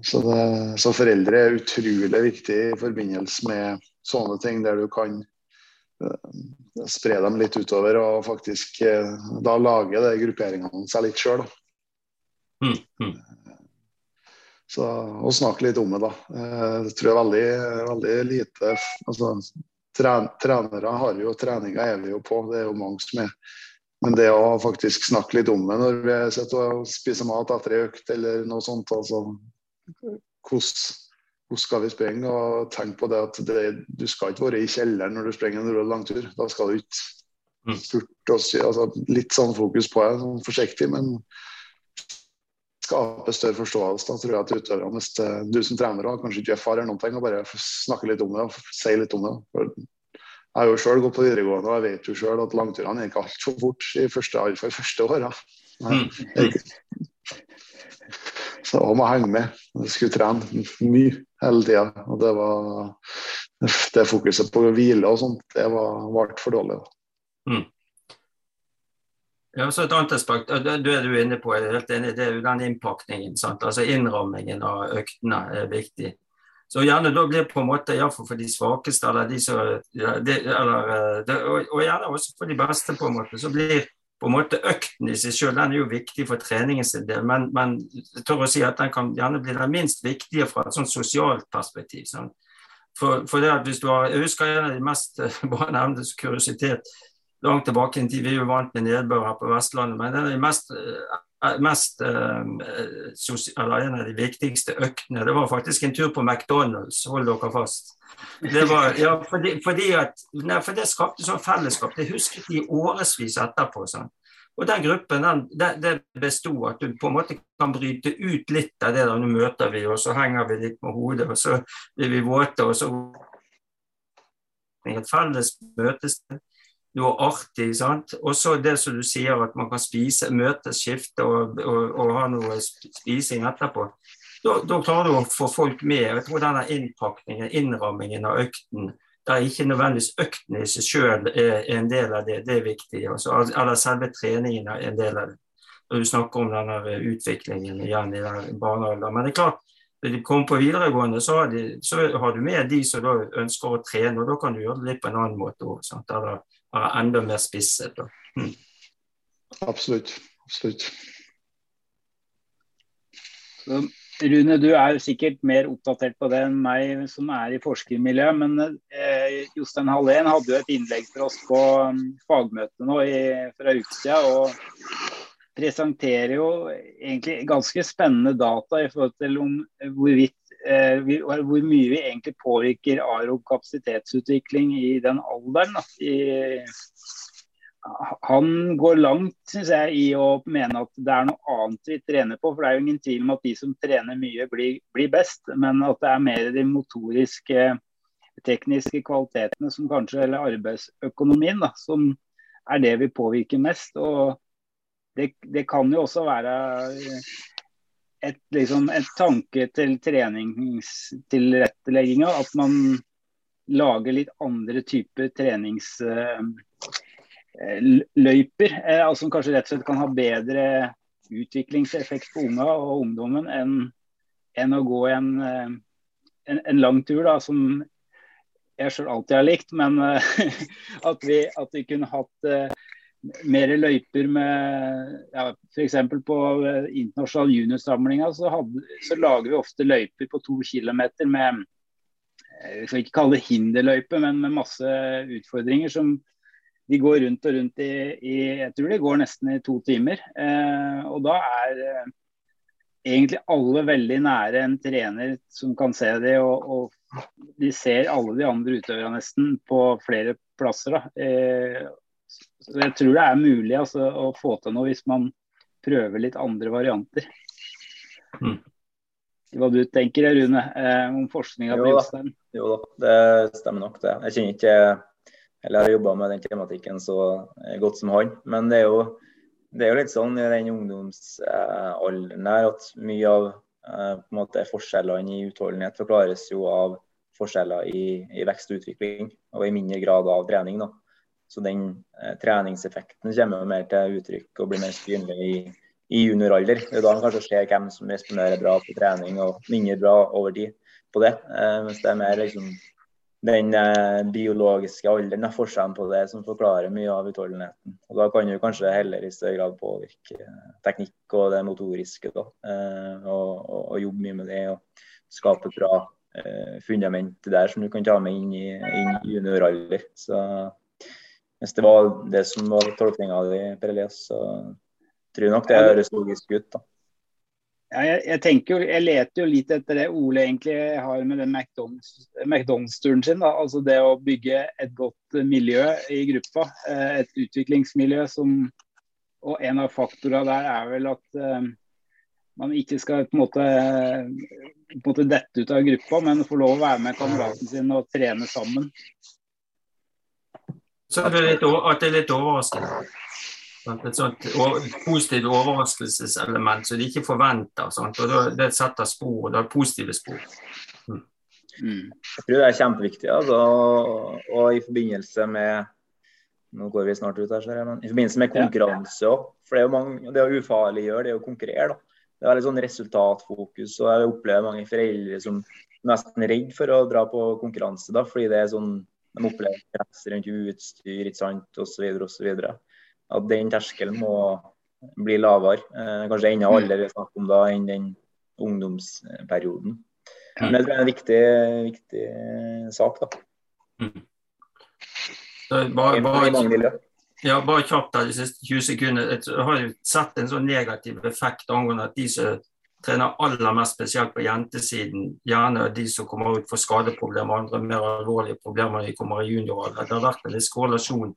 Så, det, så, foreldre er utrolig viktig i forbindelse med sånne ting, der du kan uh, spre dem litt utover og faktisk uh, da lage de grupperingene seg litt sjøl. Mm. Mm. Så, og snakke litt om det, da. Eh, det tror jeg veldig, veldig lite altså, tren, Trenere har jo, treninga er vi jo på, det er jo mange som er. Men det å faktisk snakke litt om det når vi sitter og spiser mat etter ei økt eller noe sånt, altså hvordan skal vi springe? Og tenk på det at det, du skal ikke være i kjelleren når du springer en langtur. Da skal du ikke mm. spurte oss altså, Litt sånn fokus på det, sånn forsiktig, men skape større forståelse. Da tror jeg at utøverne, hvis du som trener også, kanskje ikke erfarer noen ting, og bare snakke litt om det og si litt om det. For jeg har jo sjøl gått på videregående og jeg vet jo sjøl at langturene gikk altfor fort i første, for første åra. Mm. Så jeg må henge med. Jeg skulle trene mye hele tida. Og det var det fokuset på å hvile og sånt, det var, var for dårlig. Mm. Ja, så Et annet aspekt og det er du inne på, jeg er helt enig, det er jo den innpakningen. Sant? altså Innrammingen av øktene er viktig. Så gjerne da blir på en måte, iallfall for de svakeste, eller de som de, eller, eh, de, og, og, gjerne også for de beste, på en måte, så blir på en måte økten i seg selv den er jo viktig for treningen sin del, men, men jeg tør å si at den kan gjerne bli den minst viktige fra et sånt sosialt perspektiv. Sant? For, for det at hvis du har, Jeg husker en av de mest bare nevnte kuriositet langt tilbake i en tid. Vi er jo vant med nedbør her på Vestlandet, men det er de mest eh, eller en av de viktigste øktene, det var faktisk en tur på McDonald's. Hold dere fast. Det var, ja, fordi, fordi at, nei, for det skapte sånn fellesskap. Det husket de årevis etterpå. Sånn. Og den gruppen den, det, det besto at du på en måte kan bryte ut litt av det der nå møter vi, og så henger vi litt med hodet, og så blir vi våte, og så et felles møtested noe artig. sant? Og så det som du sier, at man kan spise, møtes, skifte og, og, og, ha noe spising etterpå. da, klarer du å få folk med. Jeg tror denne innpakningen, innrammingen av økten, der ikke nødvendigvis økten i seg selv er en del av det, det er viktig. Også. eller selve treningen er en del av det. Når du snakker om denne utviklingen igjen i barnealder. Men det er klart, når de kommer på videregående, så har, de, så har, du med de som ønsker å trene, og da kan du gjøre det litt på en annen måte òg. Eller være enda mer spisset. Mm. Absolutt. Absolutt. Så, Rune, du er sikkert mer oppdatert på det enn meg som er i forskermiljøet. Men eh, Jostein Hallén hadde jo et innlegg for oss på um, fagmøtet nå i, fra utsida. Og presenterer jo egentlig ganske spennende data i forhold til om hvorvidt vi, hvor mye vi egentlig påvirker aerob kapasitetsutvikling i den alderen. I, han går langt synes jeg, i å mene at det er noe annet vi trener på. for Det er jo ingen tvil om at de som trener mye, blir, blir best. Men at det er mer de motoriske, tekniske kvalitetene som kanskje, eller arbeidsøkonomien da, som er det vi påvirker mest. og det, det kan jo også være et, liksom, et tanke til treningstilrettelegginga. At man lager litt andre typer treningsløyper. Eh, løyper, eh, altså som kanskje rett og slett kan ha bedre utviklingseffekt på unga og ungdommen enn, enn å gå en, eh, en, en, lang tur, da, som jeg sjøl alltid har likt. Men at vi, at, vi, kunne hatt mer løyper med ja, F.eks. på internasjonal juniorsamlinga så, så, lager vi ofte løyper på to km med jeg skal ikke kalle det hinderløype, men med masse utfordringer som de går rundt og rundt i, i, jeg tror det går nesten i to timer. Eh, og da er eh, egentlig alle veldig nære en trener som kan se det. Og, og de ser alle de andre utøverne nesten på flere plasser. Eh, så jeg tror det er mulig altså, å få til noe hvis man prøver litt andre varianter. Mm. Hva du tenker Rune, eh, om forskninga på Jostein? Jo da, det stemmer nok det. Jeg kjenner ikke eller har jobba med den tematikken så godt som han. Men det er jo, det er jo litt sånn i den ungdomsalderen der at mye av eh, på en måte, forskjellene i utholdenhet forklares jo av forskjeller i, i, vekst og utvikling, og i mindre grad av trening. da. Så den eh, treningseffekten kommer jo mer til uttrykk og blir mer synlig i, i junioralder. Det er da man kanskje ser hvem som responderer bra på trening og mindre bra over tid på det. Eh, mens det er mer liksom, den eh, biologiske alderen og forskjellen på det som forklarer mye av utholdenheten. Og Da kan du kanskje heller i større grad påvirke eh, teknikk og det motoriske. Da, eh, og, og, og, jobbe mye med det og skape et bra eh, fundament der som du kan ta med inn i, i junioralder. Så hvis det var det som var tolkninga di, Per Elias, så tror jeg nok det høres logisk ut. da. Ja, jeg, jeg, tenker jo, jeg leter jo litt etter det Ole egentlig har med den McDonald's-turen McDonald's sin. Da. Altså det å bygge et godt miljø i gruppa. Eh, et utviklingsmiljø som Og en av faktorene der er vel at uh, man ikke skal på en, måte, på en måte dette ut av gruppa, men få lov å være med kameraten sin og trene sammen. Så er det litt, at det er litt overraskende. Et sånt positivt overraskelseselement som de ikke forventer. Sant? og Det setter spor, og det er positive spor. Mm. Mm. Jeg tror det er kjempeviktig. Altså, og i forbindelse med nå går vi snart ut her, men i forbindelse med konkurranse òg. For det er jo mange, det å ufarliggjøre, det er å konkurrere. da. Det er litt sånn resultatfokus. og Jeg opplever mange foreldre som er nesten redd for å dra på konkurranse. da, Fordi det er sånn, de opplever press rundt utstyr ikke sant, osv. osv at den terskelen må bli lavere. Eh, kanskje enda mm. aldri snakk om da enn den ungdomsperioden. Men det er en viktig, viktig sak, da. Mm. Bare, bare, ja, bare kjapt her de siste 20 sekundene. Jeg har sett en sånn negativ effekt angående at de som trener aller mest spesielt på jentesiden, gjerne de som kommer ut for skadeproblemer andre mer alvorlige problemer når de kommer i junioralder. Det har vært en viss korrelasjon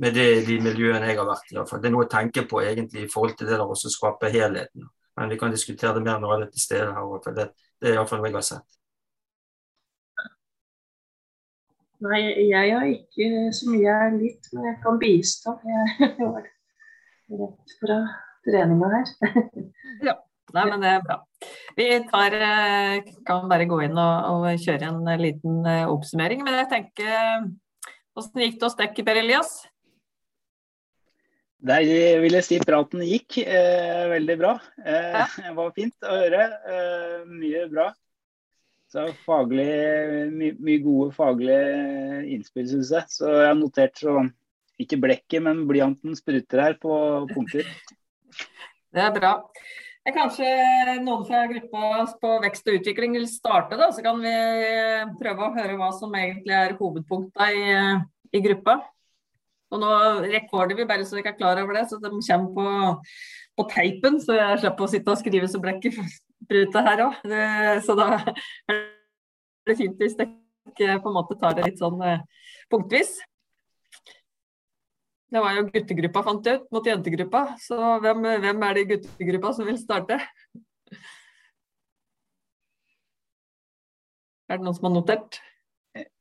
med det, de miljøene jeg har vært i. Det er noe å tenke på egentlig i forhold til det der også skape helheten. Men vi kan diskutere det mer når alle er til stede her. For det, det er iallfall noe jeg har sett. Nei, jeg har ikke så mye jeg er litt, men jeg kan bistå. Jeg var rett fra treninga her. ja. Nei, men det er bra. Vi tar, eh, kan bare gå inn og, og kjøre en liten eh, oppsummering. Men jeg tenker Hvordan gikk det hos deg, Per Elias? Der vil jeg si praten gikk eh, veldig bra. Eh, det var fint å høre. Eh, mye bra. Så faglig, my, mye gode faglige innspill, syns jeg. Så jeg har notert så ikke blekket, men blyanten spruter her på punkter. Det er bra. Kanskje noen fra gruppa på vekst og utvikling vil starte, da. Så kan vi prøve å høre hva som egentlig er hovedpunktene i, i gruppa. Og nå rekorder vi bare så dere er klar over det, så de kommer på, på teipen. Så jeg slipper å sitte og skrive så blekket spruter her òg. Så da er det fint hvis dere på en måte tar det litt sånn eh, punktvis. Det var jo guttegruppa, fant ut, mot jentegruppa. Så hvem, hvem er det i guttegruppa som vil starte? Er det noen som har notert?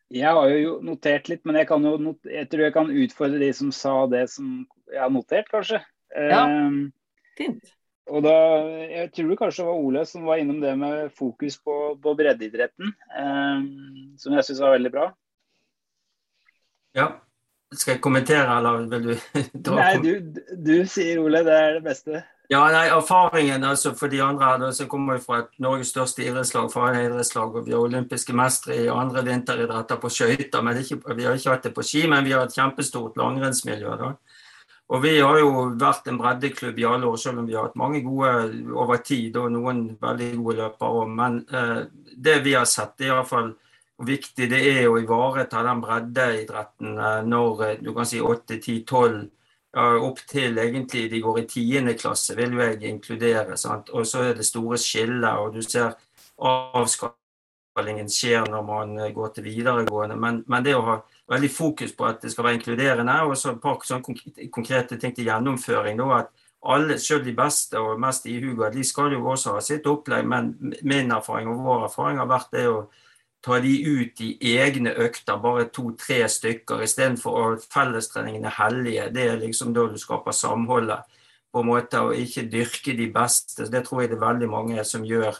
Jeg har jo notert litt, men jeg, kan jo not jeg tror jeg kan utfordre de som sa det som jeg har notert, kanskje. Ja, ehm, fint. og da, Jeg tror det kanskje var Ole som var innom det med fokus på, på breddeidretten, um, som jeg syns var veldig bra. Ja. Skal jeg kommentere, eller vil du dra Nei, du, du sier Ole, det er det beste. Ja, nei, Erfaringen altså for de andre her, som kommer fra et Norges største idrettslag, idrettslag, og vi er olympiske mestere i andre vinteridretter på skøyter. Vi har ikke hatt det på ski, men vi har et kjempestort langrennsmiljø. da. Og Vi har jo vært en breddeklubb i alle år, selv om vi har hatt mange gode over tid og noen veldig gode løpere. Men eh, det vi har sett, er iallfall hvor viktig det er å ivareta den breddeidretten eh, når eh, du kan si 8, 10, 12 opp til egentlig de går i tiende klasse, vil jo jeg inkludere. Sant? Og så er det store skillet, og du ser avskalingen skjer når man eh, går til videregående. Men, men, det å ha veldig fokus på at det skal være inkluderende, og så et par sånne konkrete ting til gjennomføring. Da, at alle, selv de beste og mest ihuga, de skal jo også ha sitt opplegg, men min erfaring og vår erfaring har vært det å ta de ut i egne økter, bare to-tre stykker, istedenfor at fellestreningen er hellige. Det er liksom da du skaper samholdet, på en måte, og ikke dyrke de beste. Det tror jeg det er veldig mange som gjør,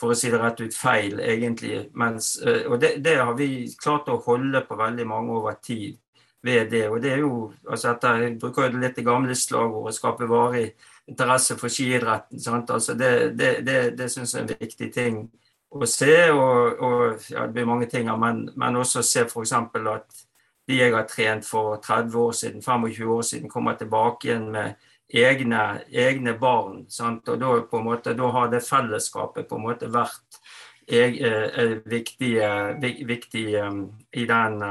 for å si det rett ut, feil, egentlig. Mens, eh, og det, det, har vi klart å holde på veldig mange over tid ved det. Og det er jo, altså etter, Jeg bruker jo litt det gamle slagordet 'skape varig interesse for skiidretten'. Altså det det, det, det syns jeg er en viktig ting å se. Og, og ja, det blir mange ting, men, men også se f.eks. at de jeg har trent for 30 år siden, 25 år siden, kommer tilbake igjen med egne, egne barn. Sant? Og da, på en måte, da har det fellesskapet på en måte vært jeg, eh, viktig, eh, viktig um, i, den,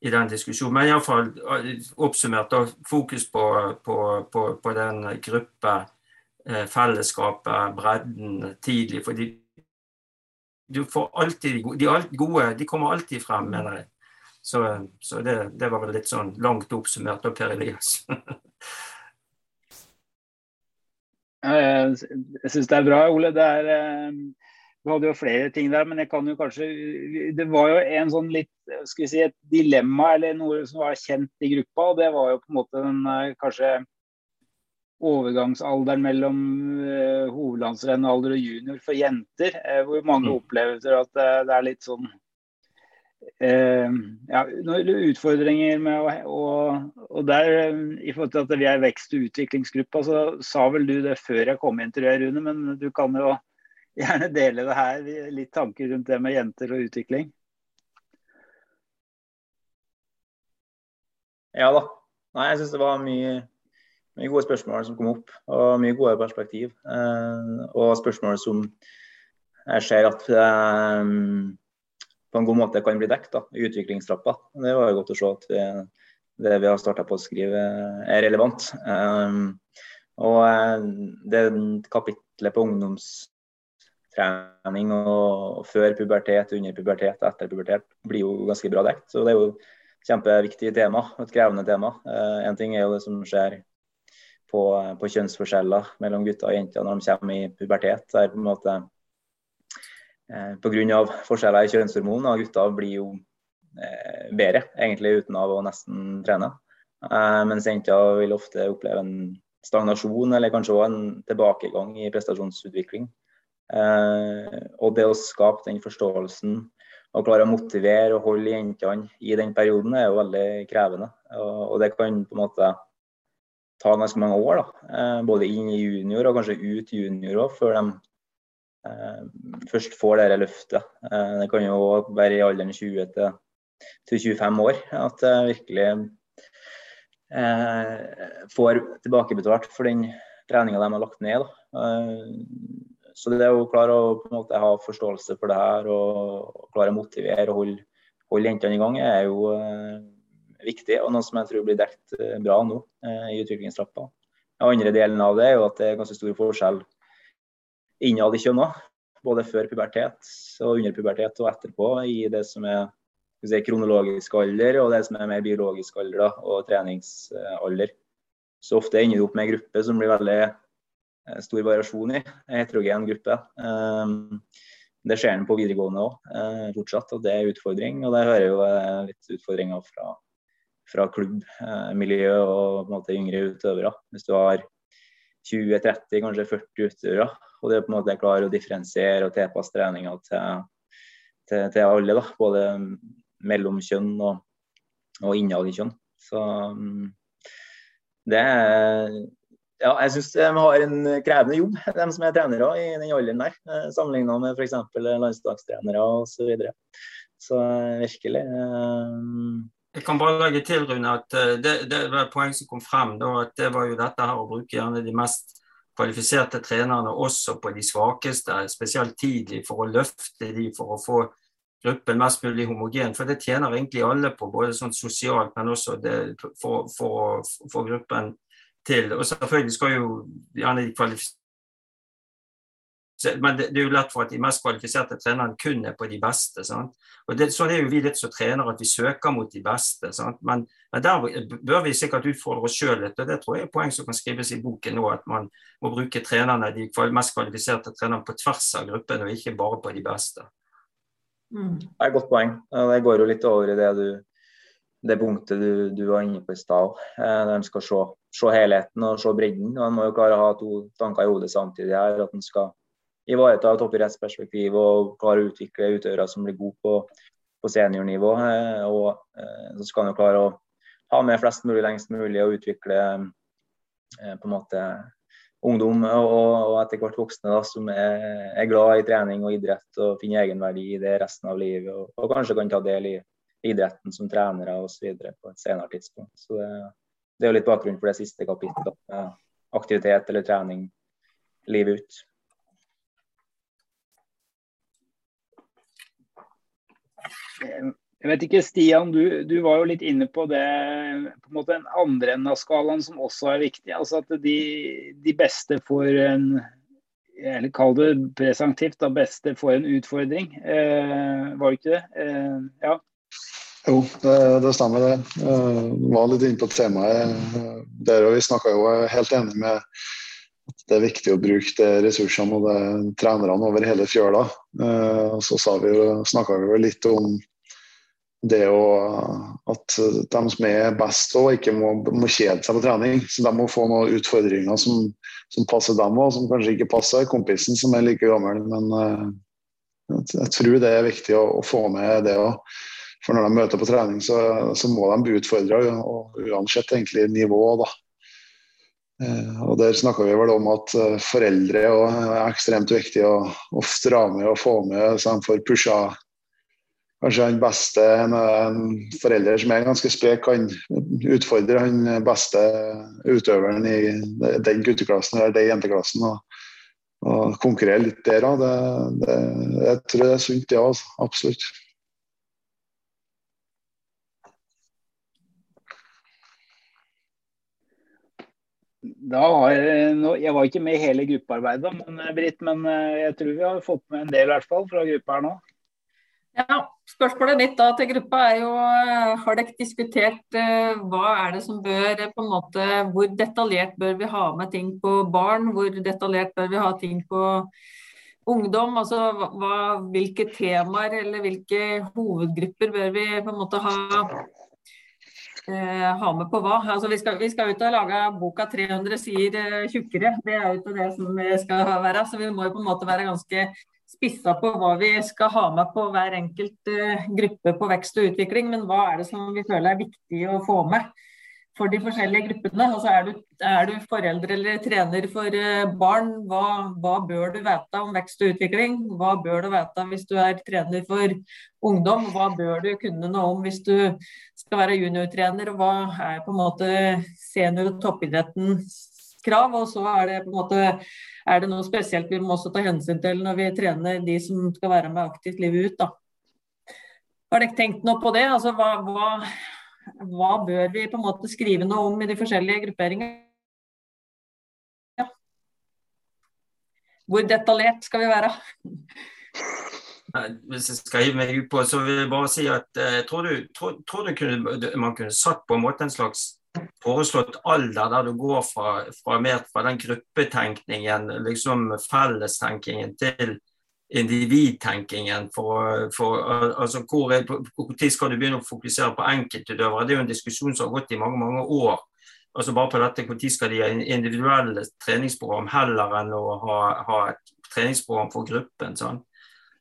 i den diskusjonen. Men iallfall oppsummert, da, fokus på, på, på, på den gruppe, fellesskapet, bredden tidlig. for de du får alltid de gode de kommer alltid frem, mener jeg. Så, så det, det, var vel litt sånn langt oppsummert av Per Elias. jeg syns det er bra, Ole. Det er, eh, du hadde jo flere ting der, men jeg kan jo kanskje Det var jo en sånn litt skal vi si, et dilemma eller noe som var kjent i gruppa. og Det var jo på en måte den eh, kanskje overgangsalderen mellom uh, hovedlandsrennalder og junior for jenter, uh, hvor mange mm. opplever at uh, det er litt sånn ja, noen utfordringer med å og, og der, I forhold til at vi er vekst- og utviklingsgruppa, så sa vel du det før jeg kom inn, tror jeg, Rune. Men du kan jo gjerne dele det her, litt tanker rundt det med jenter og utvikling. Ja da. Nei, jeg syns det var mye mye gode spørsmål som kom opp, og mye gode perspektiv. Eh, og spørsmål som jeg ser at eh, på en god måte kan bli dekket i utviklingstrappa. Det var jo godt å se at vi, det vi har starta på å skrive, er relevant. Eh, og det kapitlet på ungdomstrening og før pubertet, under pubertet, etter pubertet blir jo ganske bra dekt. Så det er jo et kjempeviktig tema, et krevende tema. En ting er jo det som skjer på, på, kjønnsforskjeller mellom gutter og jenter når de kommer i pubertet. Der på en måte eh, Pga. forskjeller i kjønnshormoner, gutter blir jo eh, bedre egentlig uten av å nesten trene. Eh, mens jenter vil ofte oppleve en stagnasjon, eller kanskje òg en tilbakegang i prestasjonsutvikling. Eh, og det å skape den forståelsen og klare å motivere og holde jentene i den perioden er jo veldig krevende. Og, det kan på en måte ta ganske mange år, da. Eh, både inn i junior og kanskje ut junior òg, før de eh, først får det løftet. Eh, det kan jo være i alderen 20 til, til 25 år at det virkelig får tilbakebetalt for den treninga de har lagt ned. Så det å klare å måte ha forståelse for det her og klare å motivere og holde, holde jentene i gang, er jo viktig. Og noe som jeg tror blir dekt eh, bra nå eh, i utviklingstrappa. Den andre delen av det er jo at det er ganske stor forskjell innad i kjønna. Både før pubertet og under pubertet og etterpå i det som er si, kronologisk alder og det som er mer biologisk alder da, og treningsalder. Så ofte ender du opp med en gruppe som blir veldig Eh, stor variasjon i. En heterogen gruppe. Ehm, det ser en på videregående òg fortsatt, og det er utfordring. Og der hører jo litt utfordringer fra, fra klubbmiljø og på en måte yngre utøvere. Hvis du har 20-30, kanskje 40 utøvere, og er på en måte klarer å differensiere og tilpasse treninga til, til, til, alle, da, både mellom kjønn og, og innad i kjønn. Så det er ja, jeg syns de har en krevende jobb, de som er trenere i den alderen der. Eh, Sammenligna med f.eks. landslagstrenere osv. Så, videre. så eh, virkelig um... Jeg kan bare legge til Rune, at det, det var et poeng som kom frem. Da, at Det var jo dette her å bruke gjerne de mest kvalifiserte trenerne også på de svakeste, spesielt tidlig, for å løfte de, for å få gruppen mest mulig homogen. For det tjener egentlig alle på, både sånn sosialt, men også det, for, for, for gruppen til. Og selvfølgelig skal jo gjerne de kvalifisere men det, det, er jo lett for at de mest kvalifiserte trenerne kun er på de beste. Sant? Og det, Sånn er jo vi litt som trenere, at vi søker mot de beste. Men, men, der bør vi sikkert utfordre oss sjøl litt. og Det tror jeg er poeng som kan skrives i boken nå. At man må bruke trenerne, de mest kvalifiserte trenerne på tvers av gruppen, og ikke bare på de beste. Mm. Det er et godt poeng. Det går jo litt over i det du det punktet du, du var inne på i stad. når de skal se, se, helheten og se bredden. og En må jo klare å ha to tanker i hodet samtidig. her, At en skal ivareta toppidrettsperspektiv og klare å utvikle utøvere som blir gode på, på seniornivå. Eh, og eh, så skal en klare å ha med flest mulig lengst mulig og utvikle eh, på en måte ungdom og, og etter hvert voksne da, som er, er, glad i trening og idrett og finner egenverdi i det resten av livet. Og, og kanskje kan ta del i idretten som trenere osv. på et senere tidspunkt. Så det, det er jo litt bakgrunnen for det siste kapittelet. Aktivitet eller trening livet ut. Jeg vet ikke, Stian, du, du, var jo litt inne på det på en måte den andre enden av skalaen som også er viktig. altså At de, de beste får en eller kall det presentivt, da beste får en utfordring. Eh, var det ikke det? Eh, ja. Jo, det, det stemmer det. Jeg var litt inne på temaet uh, der og Vi snakka jo helt enig med at det er viktig å bruke de ressursene og de trenerne over hele fjøla. Eh, så snakka vi jo litt om det å, at de som er best òg, ikke må, må, kjede seg på trening. Så de må få noen utfordringer som, som passer dem òg, som kanskje ikke passer kompisen som er like gammel. Men jeg, jeg tror det er viktig å, å få med det òg. For når de møter på trening, så, så må de bli utfordra, uansett egentlig nivå. da. Eh, og Der snakka vi vel om at eh, foreldre er ekstremt viktig å, å dra med og få med, så de får pusha kanskje han beste en, forelder som er ganske sprek, kan utfordre han beste utøveren i den gutteklassen eller den jenteklassen. Og, og konkurrere litt der òg. Jeg tror det er sunt, ja. òg. Absolutt. Har, jeg var ikke med i hele gruppearbeidet, men, Britt, men eh, jeg tror vi har fått med en del i hvert fall fra gruppa her nå. Ja, Spørsmålet ditt da til gruppa er jo eh, har dere diskutert hva er det som bør på en måte, Hvor detaljert bør vi ha med ting på barn? Hvor detaljert bør vi ha ting på ungdom? altså hva, Hvilke temaer eller hvilke hovedgrupper bør vi på en måte ha eh, ha med på hva. Altså, vi, skal, vi skal ut og lage boka 300 sider eh, tjukkere. Det er jo ikke det som vi skal være. Så vi må jo på en måte være ganske spissa på hva vi skal ha med på hver enkelt eh, gruppe på vekst og utvikling. Men hva er det som vi føler er viktig å få med for de forskjellige gruppene. Altså er, du, er du foreldre eller trener for eh, barn, hva, hva, bør du vite om vekst og utvikling? Hva bør du vite hvis du er trener for ungdom? Hva bør du kunne noe om hvis du skal være juniortrener? Og hva er på en måte senior- og toppidrettens krav? Og så er det på en måte er det noe spesielt vi må også ta hensyn til når vi trener de som skal være med aktivt livet ut. da. Har dere tenkt noe på det? Altså, hva, hva hva bør vi på en måte skrive noe om i de forskjellige grupperingene? Ja. Hvor detaljert skal vi være? Hvis jeg skal hive meg ut på, så vil jeg bare si at jeg eh, tror, du, tror, tror du kunne, man kunne satt på en måte en slags foreslått alder der du går fra, fra, mer, fra den gruppetenkningen, liksom fellestenkningen, til individtenkingen. For, for, altså hvor, er, hvor tid skal du begynne å fokusere på enkeltutøvere? Det er jo en diskusjon som har gått i mange mange år. altså bare på dette, Når skal de ha individuelle treningsprogram heller enn å ha, ha et treningsprogram for gruppen? Sånn.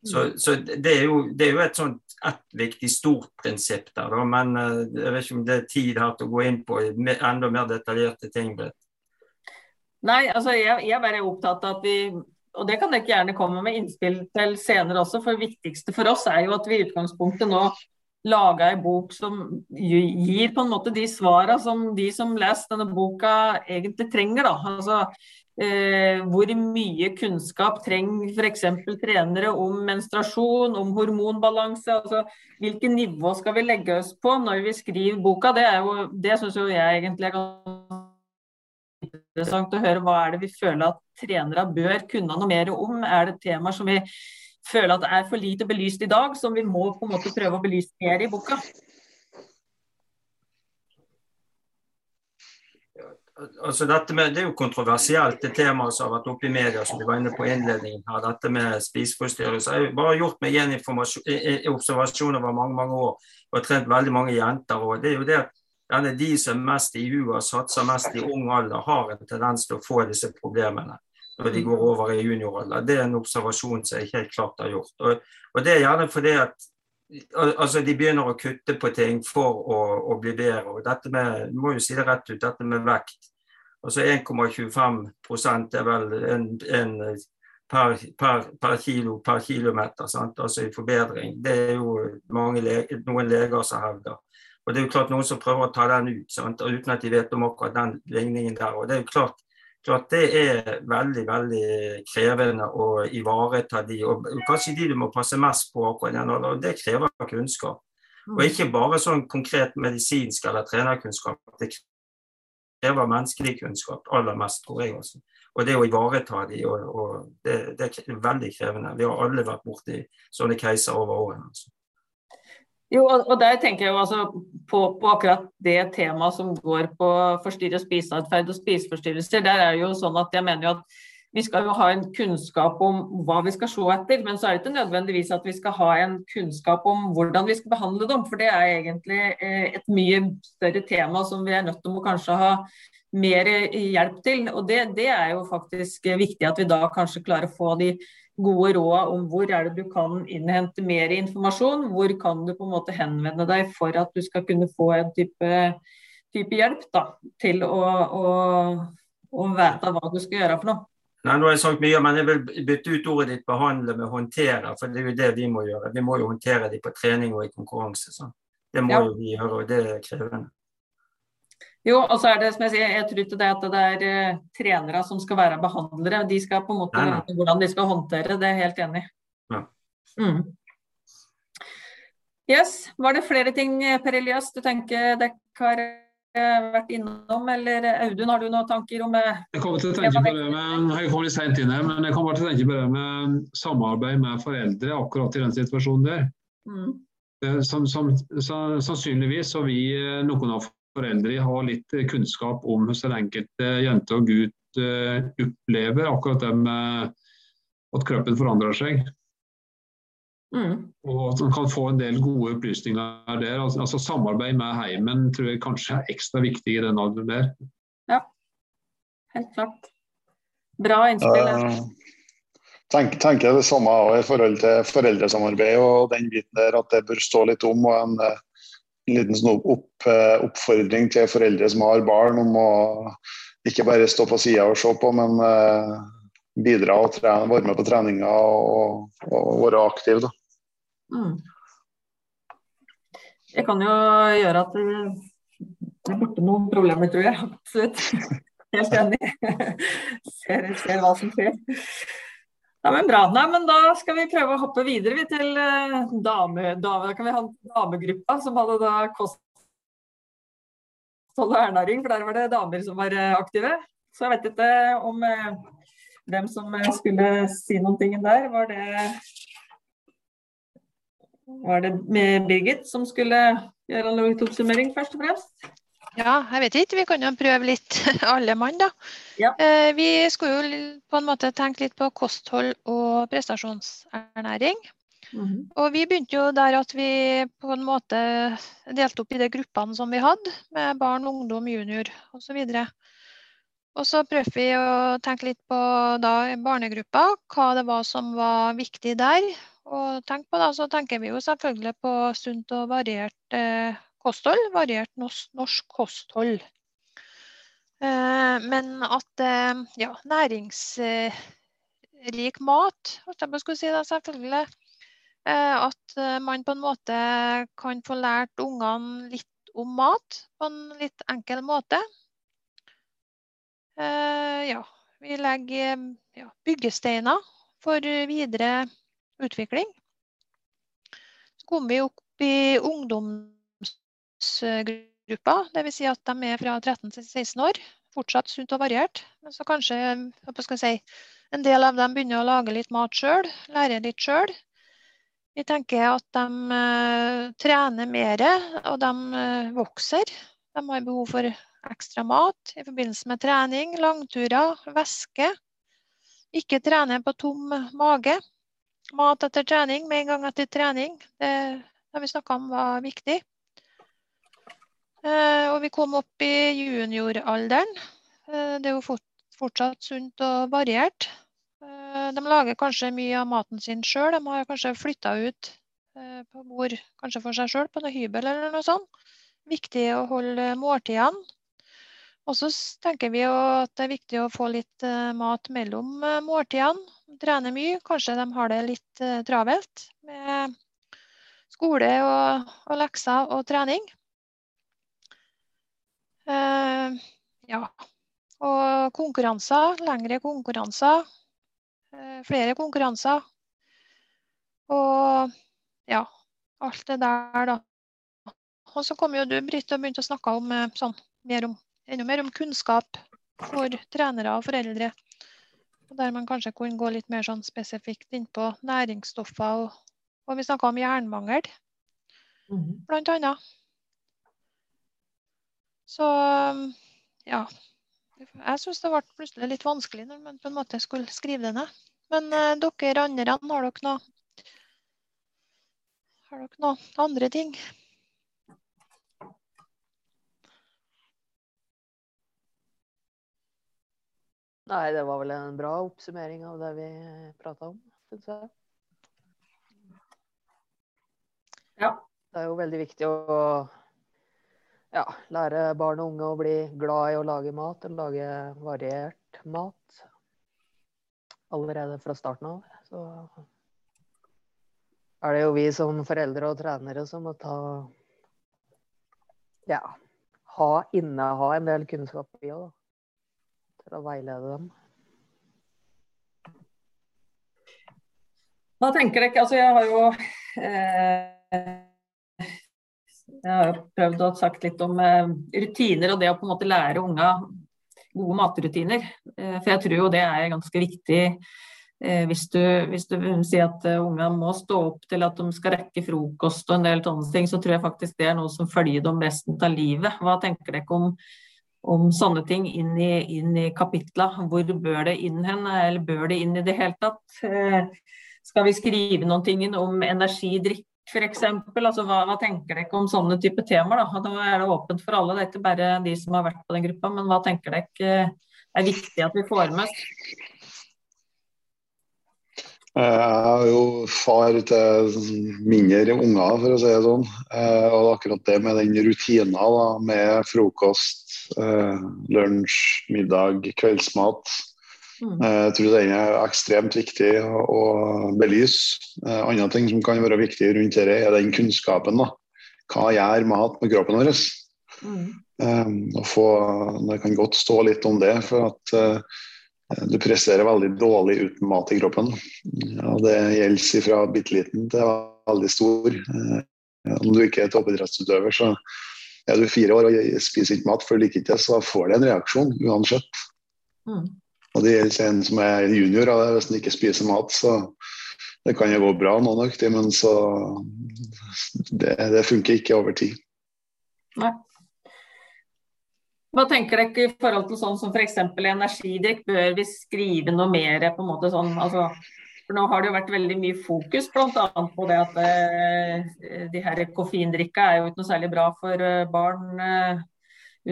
Så, mm. så det, er jo, det, er jo, et sånt et viktig stort prinsipp der, da. men uh, jeg vet ikke om det er tid her til å gå inn på enda mer detaljerte ting. Nei, altså jeg, jeg er bare opptatt av at vi og det kan dere gjerne komme med innspill til senere også, for det viktigste for oss er jo at vi i utgangspunktet nå lager ei bok som gir på en måte de svarene som de som leser denne boka egentlig trenger. da. Altså, eh, hvor mye kunnskap trenger f.eks. trenere om menstruasjon, om hormonbalanse? altså Hvilket nivå skal vi legge oss på når vi skriver boka? Det, er jo, det syns jeg egentlig er interessant å høre hva er det vi føler at trenere bør kunne noe mer om. Er det temaer som vi føler at er for lite belyst i dag, som vi må på en måte prøve å belyse mer i boka? Altså dette med, det er jo kontroversielt, det temaet som har vært oppe i media, som vi var inne på innledningen her, dette med spiseforstyrrelser. Jeg har bare gjort meg en observasjon over mange mange år og trent veldig mange jenter. og det er jo det at gjerne de som er mest i huet og satser mest i ung alder, har en tendens til å få disse problemene når de går over i junioralder. Det er en observasjon som jeg helt klart har gjort. Og, og det er gjerne fordi at altså, de begynner å kutte på ting for å, å bli bedre. og dette med, må jo si det rett ut, dette med vekt. Altså 1,25 er vel en, en per, per, per, kilo per kilometer, sant? altså i forbedring. Det er jo lege, noen leger som hevder. Og det er jo klart Noen som prøver å ta den ut sant? Uten at de vet om akkurat den ligningen der. og det er jo klart, klart det er veldig veldig krevende å ivareta de, og Kanskje de du må passe mest på akkurat den og Det krever kunnskap. Og ikke bare sånn konkret medisinsk eller trenerkunnskap. Det krever menneskelig kunnskap aller mest, tror jeg. også. Og det å ivareta de, og, og det, det, er veldig krevende. Vi har alle vært borti sånne caser over årene. Altså. Jo, og der tenker jeg jo altså på, på, akkurat det temaet som går på forstyrret spiseatferd og spiseforstyrrelser. Der er det jo sånn at jeg mener jo at vi skal jo ha en kunnskap om hva vi skal se etter, men så er det ikke nødvendigvis at vi skal ha en kunnskap om hvordan vi skal behandle dem. For det er egentlig eh, et mye større tema som vi er nødt til å kanskje ha mer hjelp til. Og det, det er jo faktisk viktig at vi da kanskje klarer å få de gode råd om hvor er det du kan innhente mer informasjon. Hvor kan du på en måte henvende deg for at du skal kunne få en type, type hjelp da, til å, å, å vite hva du skal gjøre for noe. Nei, nå har jeg sagt mye, men jeg vil bytte ut ordet ditt 'behandle' med 'håndtere'. For det er jo det vi må gjøre. Vi må jo håndtere dem på trening og i konkurranse. Så. Det må ja. jo vi gjøre, og det er krevende. Jo, og så er det som jeg sier, jeg tror ikke det at det er uh, trenere som skal være behandlere. De skal på en måte vite hvordan de skal håndtere, det er jeg helt enig i. Ja. Mm. Yes, Var det flere ting Per Elias du tenker dere har eh, vært innom, eller Audun, har du noen tanker om eh, Jeg kommer til å tenke på det med, jeg kom litt sent inn her, men jeg kommer til å tenke på det med samarbeid med foreldre akkurat i den situasjonen der. Mm. Som, som, sannsynligvis så vi noen av foreldre har litt eh, kunnskap om hvordan den enkelte jente og gutt eh, opplever akkurat det med at kroppen forandrer seg. Mm. Og at man kan få en del gode opplysninger der. Altså, altså Samarbeid med heimen tror jeg kanskje er ekstra viktig i den alderen der. Ja, helt klart. Bra innspill. Uh, tenker, tenker det samme i forhold til foreldresamarbeid og den biten der, at det bør stå litt om. og en, en liten sånn opp, eh, oppfordring til foreldre som har barn om å ikke bare stå på sida og se på, men uh, bidra og trene, være med på treninga og, og, være aktiv. Da. Mm. Det kan jo gjøre at det er borte noen problemer, tror jeg. Absolutt. Helt enig. ser, ser hva som skjer. Ja, men bra. Nei, men Da skal vi prøve å hoppe videre til uh, dame, dame, kan vi ha damegruppa, som hadde da kosthold og ernæring, for der var det damer som var uh, aktive. Så jeg vet ikke om uh, hvem som skulle si noen ting der. Var det var det Birgit som skulle gjøre en oppsummering, først og fremst? Ja, jeg vet ikke. Vi kan jo prøve litt alle mann, da. Ja. Eh, vi skulle jo på en måte tenke litt på kosthold og prestasjonsernæring. Mm -hmm. Og vi begynte jo der at vi på en måte delte opp i de gruppene som vi hadde, med barn, ungdom, junior osv. Og, og så prøvde vi å tenke litt på da barnegruppa, hva det var som var viktig der Og tenk på, da, så tenker vi jo selvfølgelig på sunt og variert eh, kosthold. Variert norsk, kosthold. Eh, men at eh, ja, næringsrik mat, jeg si da, selvfølgelig. Eh, at eh, man på en måte kan få lært ungene litt om mat på en litt enkel måte. Eh, ja, vi legger ja, byggesteiner for videre utvikling. Så kom vi opp i ungdomsgruppa, dvs. Si at de er fra 13 til 16 år. Fortsatt sunt og variert. Men så kanskje si, en del av dem begynner å lage litt mat sjøl, lære litt sjøl. Vi tenker at de uh, trener mer, og de uh, vokser. De har behov for ekstra mat i forbindelse med trening, langturer, væske. Ikke trene på tom mage. Mat etter trening, med en gang etter trening. Det har vi snakka om var viktig. Eh, og vi kom opp i junioralderen. Eh, det er jo fortsatt sunt og variert. Eh, de lager kanskje mye av maten sin sjøl. De har kanskje flytta ut på bord kanskje for seg sjøl på noe hybel eller noe sånt. Viktig å holde måltidene. Og så tenker vi at det er viktig å få litt mat mellom måltidene trener mye. Kanskje de har det litt travelt med skole og, og, lekser og trening. Uh, ja. Og konkurranser. Lengre konkurranser. Eh, flere konkurranser. Og ja, alt det der, da. Og så kom jo du, Britt, og begynte å snakke om, sånn, mer om, enda mer om kunnskap for trenere og foreldre. Der man kanskje kunne gå litt mer sånn spesifikt inn på næringsstoffer. Og, og vi snakka om jernmangel, mm. blant annet. Så ja. Jeg syns det ble plutselig litt vanskelig når man på en måte skulle skrive det ned. Men eh, dere andre, har dere noe Har dere noe andre ting? Nei, det var vel en bra oppsummering av det vi prata om, syns jeg. Ja. Det er jo veldig viktig å ja, lære barn og unge å bli glad i å lage mat, eller lage variert mat. Allerede fra starten av. Så er det jo vi som foreldre og trenere som må ta Ja, ha, inneha en del kunnskap, i òg, for å veilede dem. Hva tenker dere? Altså, jeg har jo eh, jeg har prøvd å sagt litt om eh, rutiner og det å på en måte lære unga gode matrutiner. Eh, for jeg tror jo det er ganske viktig eh, hvis du, hvis du sier at unga må stå opp til at de skal rekke frokost og en del sånne ting, så tror jeg faktisk det er noe som følger dem resten av livet. Hva tenker dere om om sånne ting inn i, inn i kapitla. Hvor bør det inn hen, eller bør det inn i det hele tatt? Skal vi skrive noen ting om energidrikk f.eks.? Altså, hva, hva tenker dere om sånne type temaer? Da? da er det åpent for alle, det er ikke bare de som har vært på den gruppa. Men hva tenker dere er viktig at vi får med oss? Jeg er jo far til mindre unger, for å si det sånn. Eh, og akkurat det med den rutina med frokost, eh, lunsj, middag, kveldsmat. Mm. Eh, jeg tror den er ekstremt viktig å belyse. Andre ting som kan være viktig rundt dette, er den kunnskapen. da. Hva gjør mat med kroppen vår? Mm. Få, det kan godt stå litt om det. for at du presterer veldig dårlig uten mat i kroppen. Ja, det gjelder fra bitte liten til veldig stor. Eh, om du ikke er toppidrettsutøver, så er du fire år og spiser ikke mat for du liker ikke det, så får du en reaksjon uansett. Mm. Og det gjelder en som er junior, og han ikke spiser mat, så det kan jo gå bra noen økter, men så det, det funker ikke over tid. Nei. Hva tenker dere i forhold til sånn som f.eks. energidrikk? Bør vi skrive noe mer på en måte sånn altså, for Nå har det jo vært veldig mye fokus bl.a. på det at eh, de her koffeindrikka er jo ikke noe særlig bra for eh, barn eh,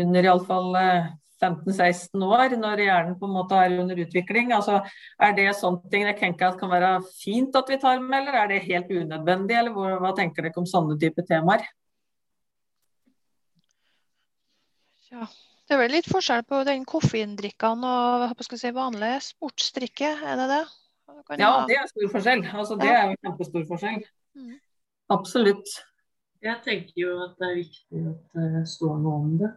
under iallfall eh, 15-16 år, når hjernen på en måte er under utvikling. Altså, er det sånne ting jeg tenker at kan være fint at vi tar med, eller er det helt unødvendig? eller hva, hva tenker dere om sånne type temaer? Ja, det er vel litt forskjell på den koffeindrikken og si, vanlig sportsdrikke, er det det? det ja, det er stor forskjell. Altså, det er jo kjempestor forskjell. Mm. Absolutt. Jeg tenker jo at det er viktig at det står noe om det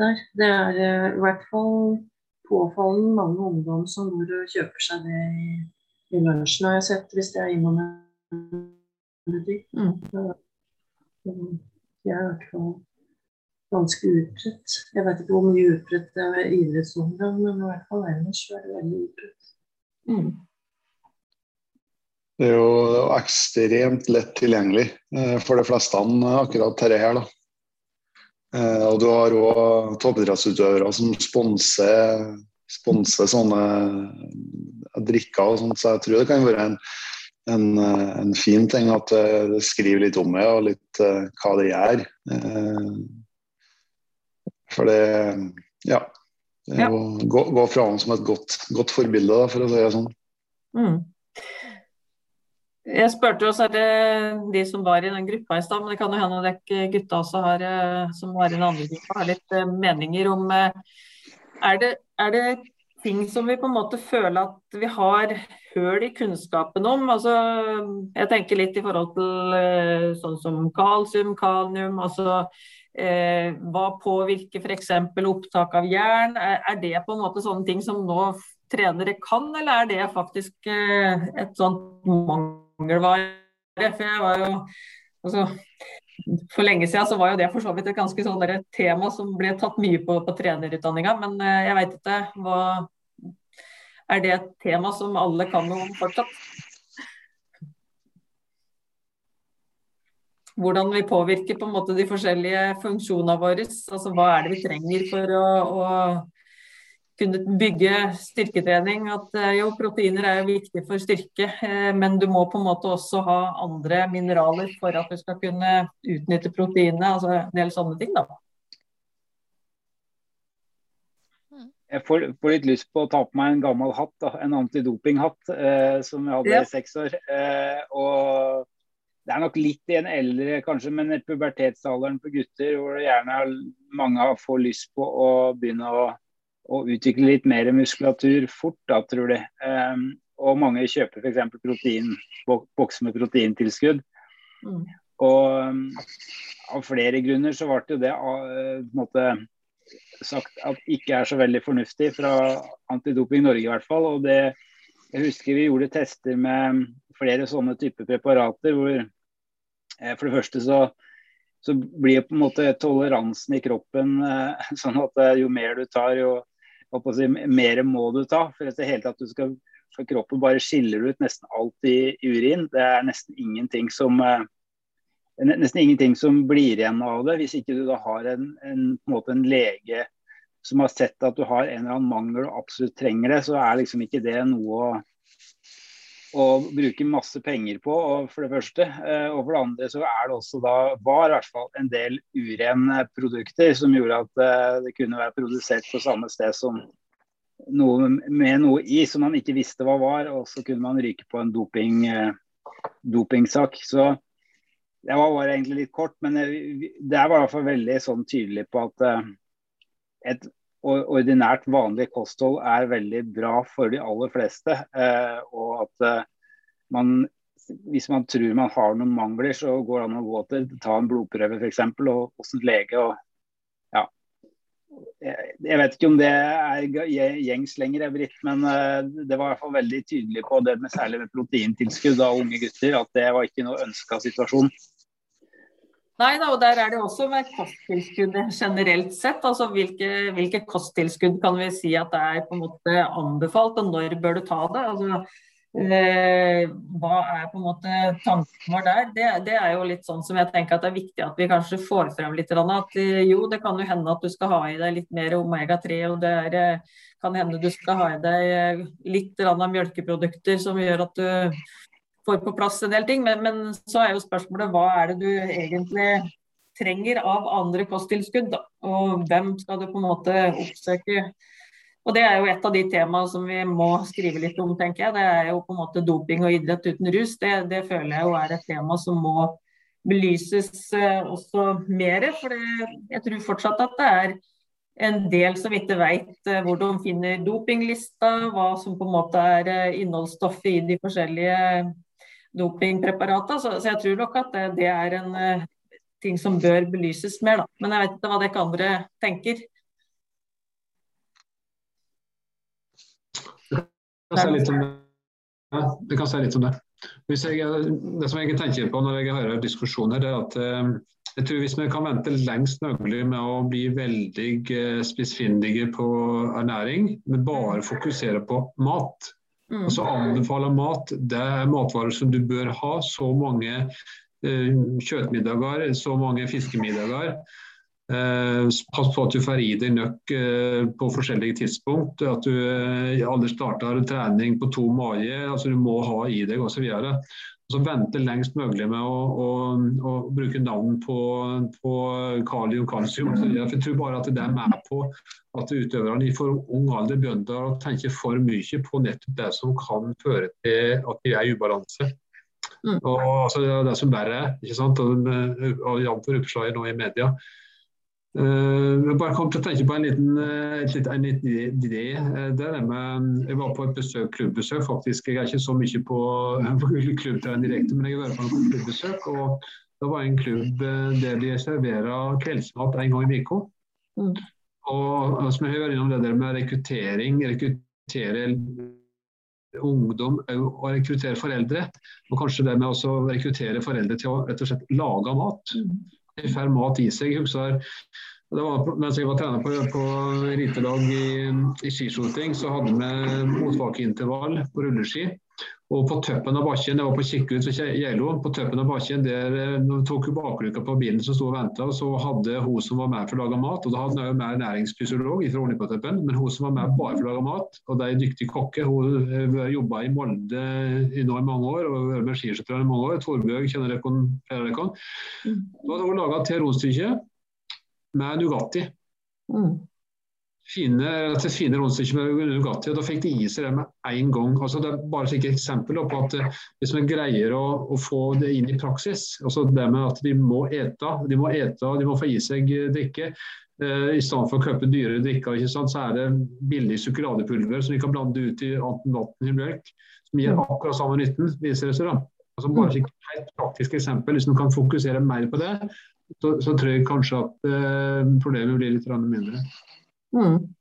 der. Det er uh, i hvert fall påfallende mange ungdom som går og kjøper seg det i, i lunsjen, har jeg sett, hvis det er innom en butikk. Mm. Jeg er i hvert fall ganske utbredt. Jeg vet ikke hvor mye utbredt det er i idrettsungdom, men i hvert fall ellers er det veldig utbredt. Mm. Det er jo ekstremt lett tilgjengelig eh, for de fleste akkurat dette her. da. Eh, og du har òg toppidrettsutøvere som sponser, sponser sånne drikker og sånt, så jeg tror det kan være en, en, en fin ting at det skriver litt om det og litt uh, hva det gjør. Uh, for det Ja. Det å gå, gå fra ham som et godt, godt forbilde, da, for å si det sånn. Mm. Jeg spurte jo det de som var i den gruppa i stad, men det kan jo hende dere gutta også har, eh, som var i den andre gruppa, har litt eh, meninger om eh, er det, er det ting som vi på en måte føler at vi har høl i kunnskapen om? Altså, jeg tenker litt i forhold til sånn som kalsium, kalium. altså Eh, hva påvirker f.eks. opptak av jern? Er, er, det på en måte sånne ting som nå trenere kan, eller er det faktisk eh, et sånt mangelvare? For jeg var jo altså, For lenge siden så var jo det for så vidt et ganske sånn tema som ble tatt mye på, på trenerutdanninga, men eh, jeg veit ikke hva Er det et tema som alle kan noe om fortsatt? hvordan vi påvirker på en måte de forskjellige funksjonene våre. Altså hva er det vi trenger for å, å kunne bygge styrketrening. At eh, jo, proteiner er jo viktig for styrke, eh, men du må på en måte også ha andre mineraler for at du skal kunne utnytte proteinene. Altså en del sånne ting, da. Jeg får, får, litt lyst på å ta på meg en gammel hatt, da, en antidopinghatt eh, som jeg hadde ja. i seks år. Eh, og det er nok litt i en eldre, kanskje, men pubertetsalderen på gutter hvor det gjerne mange får lyst på å begynne å, å utvikle litt mer muskulatur fort, da, tror de. Um, og mange kjøper f.eks. protein, bokser med proteintilskudd. Mm. Og um, av flere grunner så ble det uh, måte, sagt at ikke er så veldig fornuftig fra Antidoping Norge i hvert fall. og det jeg husker vi gjorde tester med flere sånne typer preparater hvor eh, for det første så, så blir på en måte toleransen i kroppen eh, sånn at eh, jo mer du tar, jo si, mer må du ta. For, det hele tatt du skal, for kroppen bare skiller ut nesten alt i, i urin. Det er nesten ingenting som eh, nesten ingenting som blir igjen av det, hvis ikke du da har en, en, en, en lege som har sett at du har en eller annen mangel og absolutt trenger det, så er liksom ikke det noe å og bruker masse penger på, for det første. Eh, og for det andre så er det også da, var i hvert fall en del urene produkter som gjorde at eh, det kunne være produsert på samme sted som noe med noe i som man ikke visste hva var, og så kunne man ryke på en doping, eh, dopingsak. Så det var bare egentlig litt kort, men det er i hvert fall veldig sånn tydelig på at et ordinært, vanlig kosthold er veldig bra for de aller fleste. Eh, og at eh, man, hvis man tror man har noen mangler, så går det an å gå til ta en blodprøve f.eks. og hos en lege. og ja. Jeg vet ikke om det er gjengs lenger, Britt, men eh, det var i hvert fall veldig tydelig på det med særlig med proteintilskudd av unge gutter, at det var ikke noe ønska situasjon. Nei da, og der er det også med kosttilskuddet generelt sett. altså hvilke, hvilke, kosttilskudd kan vi si at det er på en måte anbefalt, og når bør du ta det? altså eh, Hva er på en måte tanken vår der? Det, det, er jo litt sånn som jeg tenker at det er viktig at vi kanskje får frem litt. At eh, jo, det kan jo hende at du skal ha i deg litt mer omega-3, og det er, eh, kan hende du skal ha i deg eh, litt av melkeprodukter som gjør at du får på plass en del ting. Men, men, så er jo spørsmålet hva er det du egentlig trenger av andre kosttilskudd? Og hvem skal du på en måte oppsøke? Og Det er jo et av de temaene som vi må skrive litt om, tenker jeg. Det er jo på en måte doping og idrett uten rus. Det, det føler jeg jo er et tema som må belyses uh, også mer. For jeg tror fortsatt at det er en del som ikke vet uh, hvor de finner dopinglista, hva som på en måte er uh, innholdsstoffet i de forskjellige dopingpreparater. Så, så, jeg tror nok at det, det er en uh, ting som bør belyses mer. Da. Men jeg vet ikke hva dere andre tenker. Det kan litt si litt om det. Jeg, det som jeg tenker på når jeg hører diskusjoner, er at jeg tror Hvis vi kan vente lengst mulig med å bli veldig spissfindige på ernæring, men bare fokusere på mat. Altså anbefaler mat. Det er matvarer som du bør ha. Så mange eh, kjøttmiddager, så mange fiskemiddager. Eh, pass på at du får i deg nok eh, på forskjellige tidspunkt. At du eh, aldri starter trening på tom mage. altså Du må ha i deg osv. Så vente lengst mulig med å, å, å bruke navn på, på kalium, kalsium. Jeg tror bare at det er med på at utøverne i for ung alder begynner å tenke for mye på nettopp det som kan føre til at de er i ubalanse. Mm. Og altså, det er som verre er. ikke sant? Og, og Jf. oppslaget nå i media. Jeg bare kom til å tenke på en liten, uh, en liten idé. Uh, det er med, jeg var på et besøk, klubbesøk, faktisk. Jeg er ikke så mye på, på klubbtrening direkte, men jeg har vært på en klubbesøk. og Det var en klubb der de serverer kveldsmat en gang i uka. Mm. Og som jeg hører innom det der med rekruttering, rekruttere ungdom og rekruttere foreldre. Og kanskje det med å rekruttere foreldre til å rett og slett lage mat. Mm får mat i seg. Husker det var, mens jeg var trener på, på ritelag i, i skiskyting, så hadde vi motbakeintervall på rulleski. Og på toppen av bakken, det var på Kikkut ved Geilo, på toppen av bakken der tok hun bakluka på bilen som sto og venta, så hadde hun som var med for å lage mat, og da hadde hun med næringsfysiolog fra Oljepotepen, men hun som var med bare for å lage mat, og det er en dyktig kokke, hun har jobba i Molde i nå i mange år, og vært med skiskytterne i mange år. Torbjørg kjenner dere flere av dere. Mm. Da hadde hun laga til rundstykke med Nugatti. Mm fine, fine rundstykker med Nugatti. og Da fikk de i seg det med en gang. Altså, det er bare et eksempel på at eh, hvis vi greier å, å, få det inn i praksis, altså det med at de må ete, de må, ete, de må få i seg drikke. Eh, I stedet for å kjøpe dyre drikker, så er det billig sjokoladepulver som vi kan blande ut i enten vann eller melk, som gir akkurat samme nytten, viser det seg. da. Altså bare et helt praktisk eksempel. Hvis man kan fokusere mer på det, så, så tror jeg kanskje at eh, problemet blir litt mindre. Mm.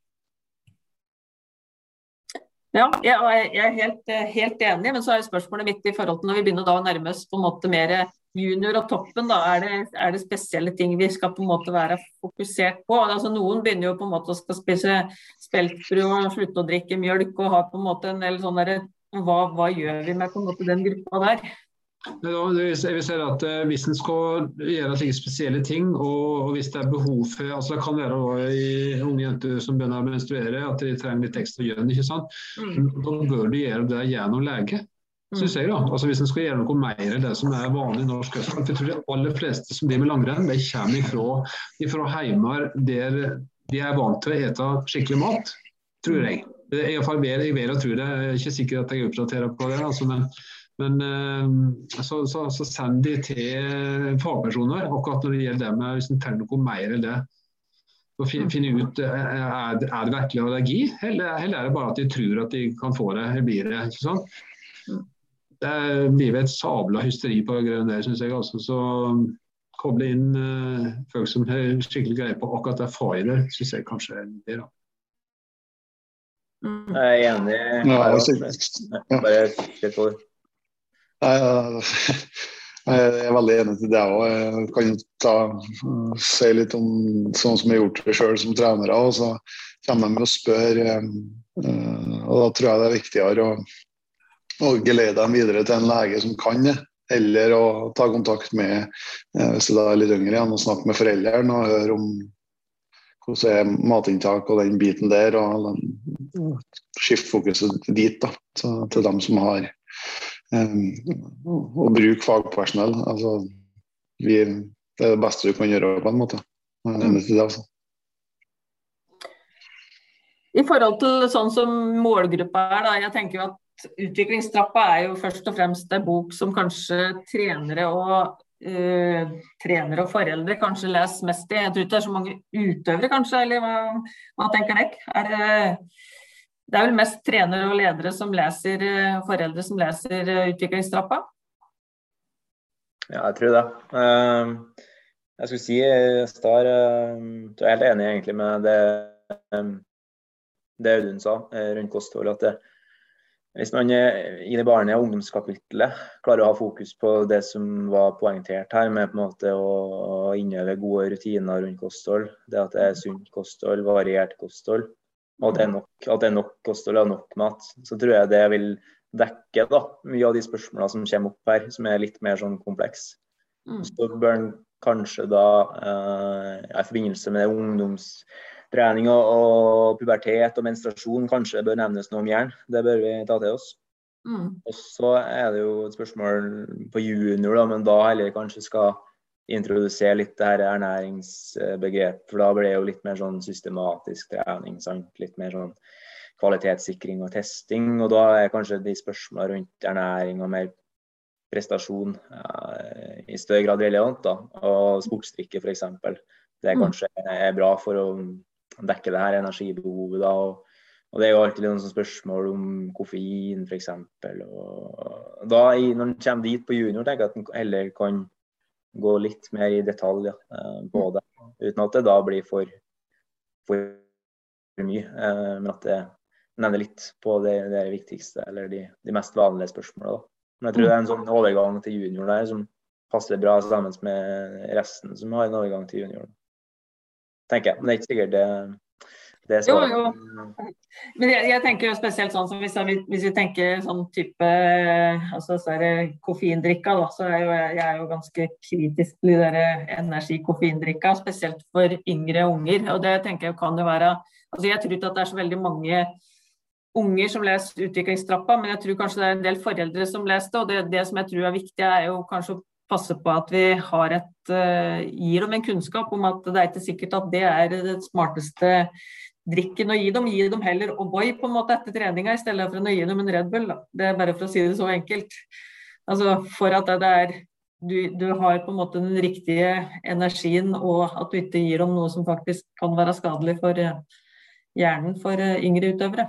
Ja, jeg er helt, helt, enig, men så er spørsmålet mitt i forhold til når vi begynner å nærme oss på en måte mer junior og toppen, da, er det, er det, spesielle ting vi skal på en måte være fokusert på? Altså, noen begynner jo på en måte å skal spise speltbrød og slutte å drikke mjølk og ha på en måte en del sånn hva, hva, gjør vi med måte den gruppa der? Jeg vil si at eh, Hvis en skal gjøre slike spesielle ting, og, hvis det er behov for altså Det kan være i unge jenter som begynner å menstruere, at de trenger litt ekstra gjøn. ikke sant? Mm. Da bør du gjøre det gjennom lege. Synes jeg da. Altså Hvis en skal gjøre noe mer enn det som er vanlig i norsk østland For jeg tror de aller fleste som driver med langrenn, de kommer ifra, ifra heimer der de er vant til å ete skikkelig mat, tror jeg. Jeg, jeg, jeg vil jeg tror det. Jeg er ikke sikker at jeg oppdaterer på det. Altså, men men eh, så, så, så send de til fagpersoner akkurat når det gjelder det med hvis en trenger noe mer enn det. Og finne ut eh, er det, er det virkelig allergi, eller, eller, er det bare at de tror at de kan få det. eller blir det, ikke sant? Det blir et sabla hysteri på grunn av det, syns jeg. Også. Så koble inn uh, folk som har skikkelig greie på akkurat det faget, syns jeg kanskje er det. da. Jeg er enig. Bare, bare for. Jeg er veldig enig til det òg. Jeg kan ta, si litt om sånn som jeg har gjort det sjøl som trenere. og Så kommer de og spør. Og Da tror jeg det er viktigere å, å geleide dem videre til en lege som kan det. Eller å ta kontakt med eh, hvis det er litt yngre igjen, og snakke med foreldrene og høre om hvordan er matinntak og den biten der. og Skifte fokuset dit, da, til dem som har å bruke fagpersonell. Altså, vi, det er det beste du kan gjøre, på en måte. Det, altså. I forhold til sånn som målgruppa er, da, jeg tenker jo at Utviklingstrappa er jo først og fremst en bok som kanskje trenere og uh, trenere og foreldre kanskje leser mest i. Jeg tror ikke det er så mange utøvere, kanskje, eller hva, hva tenker dere? Er det er vel mest trenere og ledere som leser, eh, foreldre som leser eh, utviklingstrappa? Ja, jeg tror det. Ehm, jeg skulle si Star, du er helt enig egentlig med det, ehm, det Audun sa eh, rundt kosthold. at det, hvis man i det barne- og ungdomskapitlet klarer å ha fokus på det som var poengtert her, med på en måte å innøve gode rutiner rundt kosthold, det at det er sunt kosthold, variert kosthold, og at det er nok, at det er nok kosthold og nok mat, så tror jeg det vil dekke da, mye av de spørsmålene som kommer opp her, som er litt mer sånn kompleks. Mm. Så bør en kanskje da, eh, i forbindelse med ungdomstrening og pubertet og menstruasjon, kanskje bør nevnes noe om jern. Det bør vi ta til oss. Mm. Og så er det jo et spørsmål på junior, da, men da heller kanskje skal introdusere litt det her ernæringsbegrep. For da blir det jo litt mer sånn systematisk trening. Sant? Litt mer sånn kvalitetssikring og testing. Og da er kanskje de spørsmålene rundt ernæring og mer prestasjon eh, i større grad relevant. da, Og sportsdrikke f.eks. Det er mm. kanskje er bra for å dekke det her energibehovet. da, og og Det er jo alltid noen spørsmål om koffein f.eks. Da, når en kommer dit på junior, tenker jeg at en heller kan gå litt mer i detalj ja, eh, det. Uten at det da blir for, for mye. Eh, men at det nevner litt på det, det viktigste, eller de, de mest vanlige spørsmålene. Men jeg tror det er en sånn overgang til junior der som passer bra sammen med resten som har en overgang til junior. Tenker jeg. Men det er ikke sikkert det jo, jo. Men jeg, jeg, tenker jo spesielt sånn som hvis, hvis vi tenker sånn type altså så er det koffeindrikka, da, så er jo, jeg er jo ganske kritisk til de energikoffeindrikka, spesielt for yngre unger. Og det tenker jeg kan jo være altså Jeg tror ikke at det er så veldig mange unger som leser utviklingstrappa, men jeg tror kanskje det er en del foreldre som leser det. Og det, det som jeg tror er viktig, er jo kanskje å passe på at vi har et, uh, gir dem en kunnskap om at det er ikke sikkert at det er det smarteste drikken og gi dem. Gi dem heller O'boy på en måte etter treninga, i stedet for å gi dem en Red Bull. Da. Det er bare for å si det så enkelt. Altså For at det er du, du, har på en måte den riktige energien, og at du ikke gir dem noe som faktisk kan være skadelig for eh, hjernen for eh, yngre utøvere.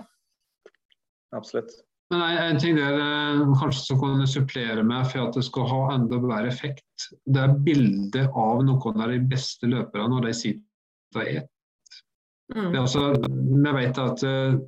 Absolutt. Nei, en ting der eh, kanskje som kan supplere med for at det skal ha enda bedre effekt, det er bildet av noen av de beste løperne når de sitter og spiser. Mm. Altså, vi vet at uh,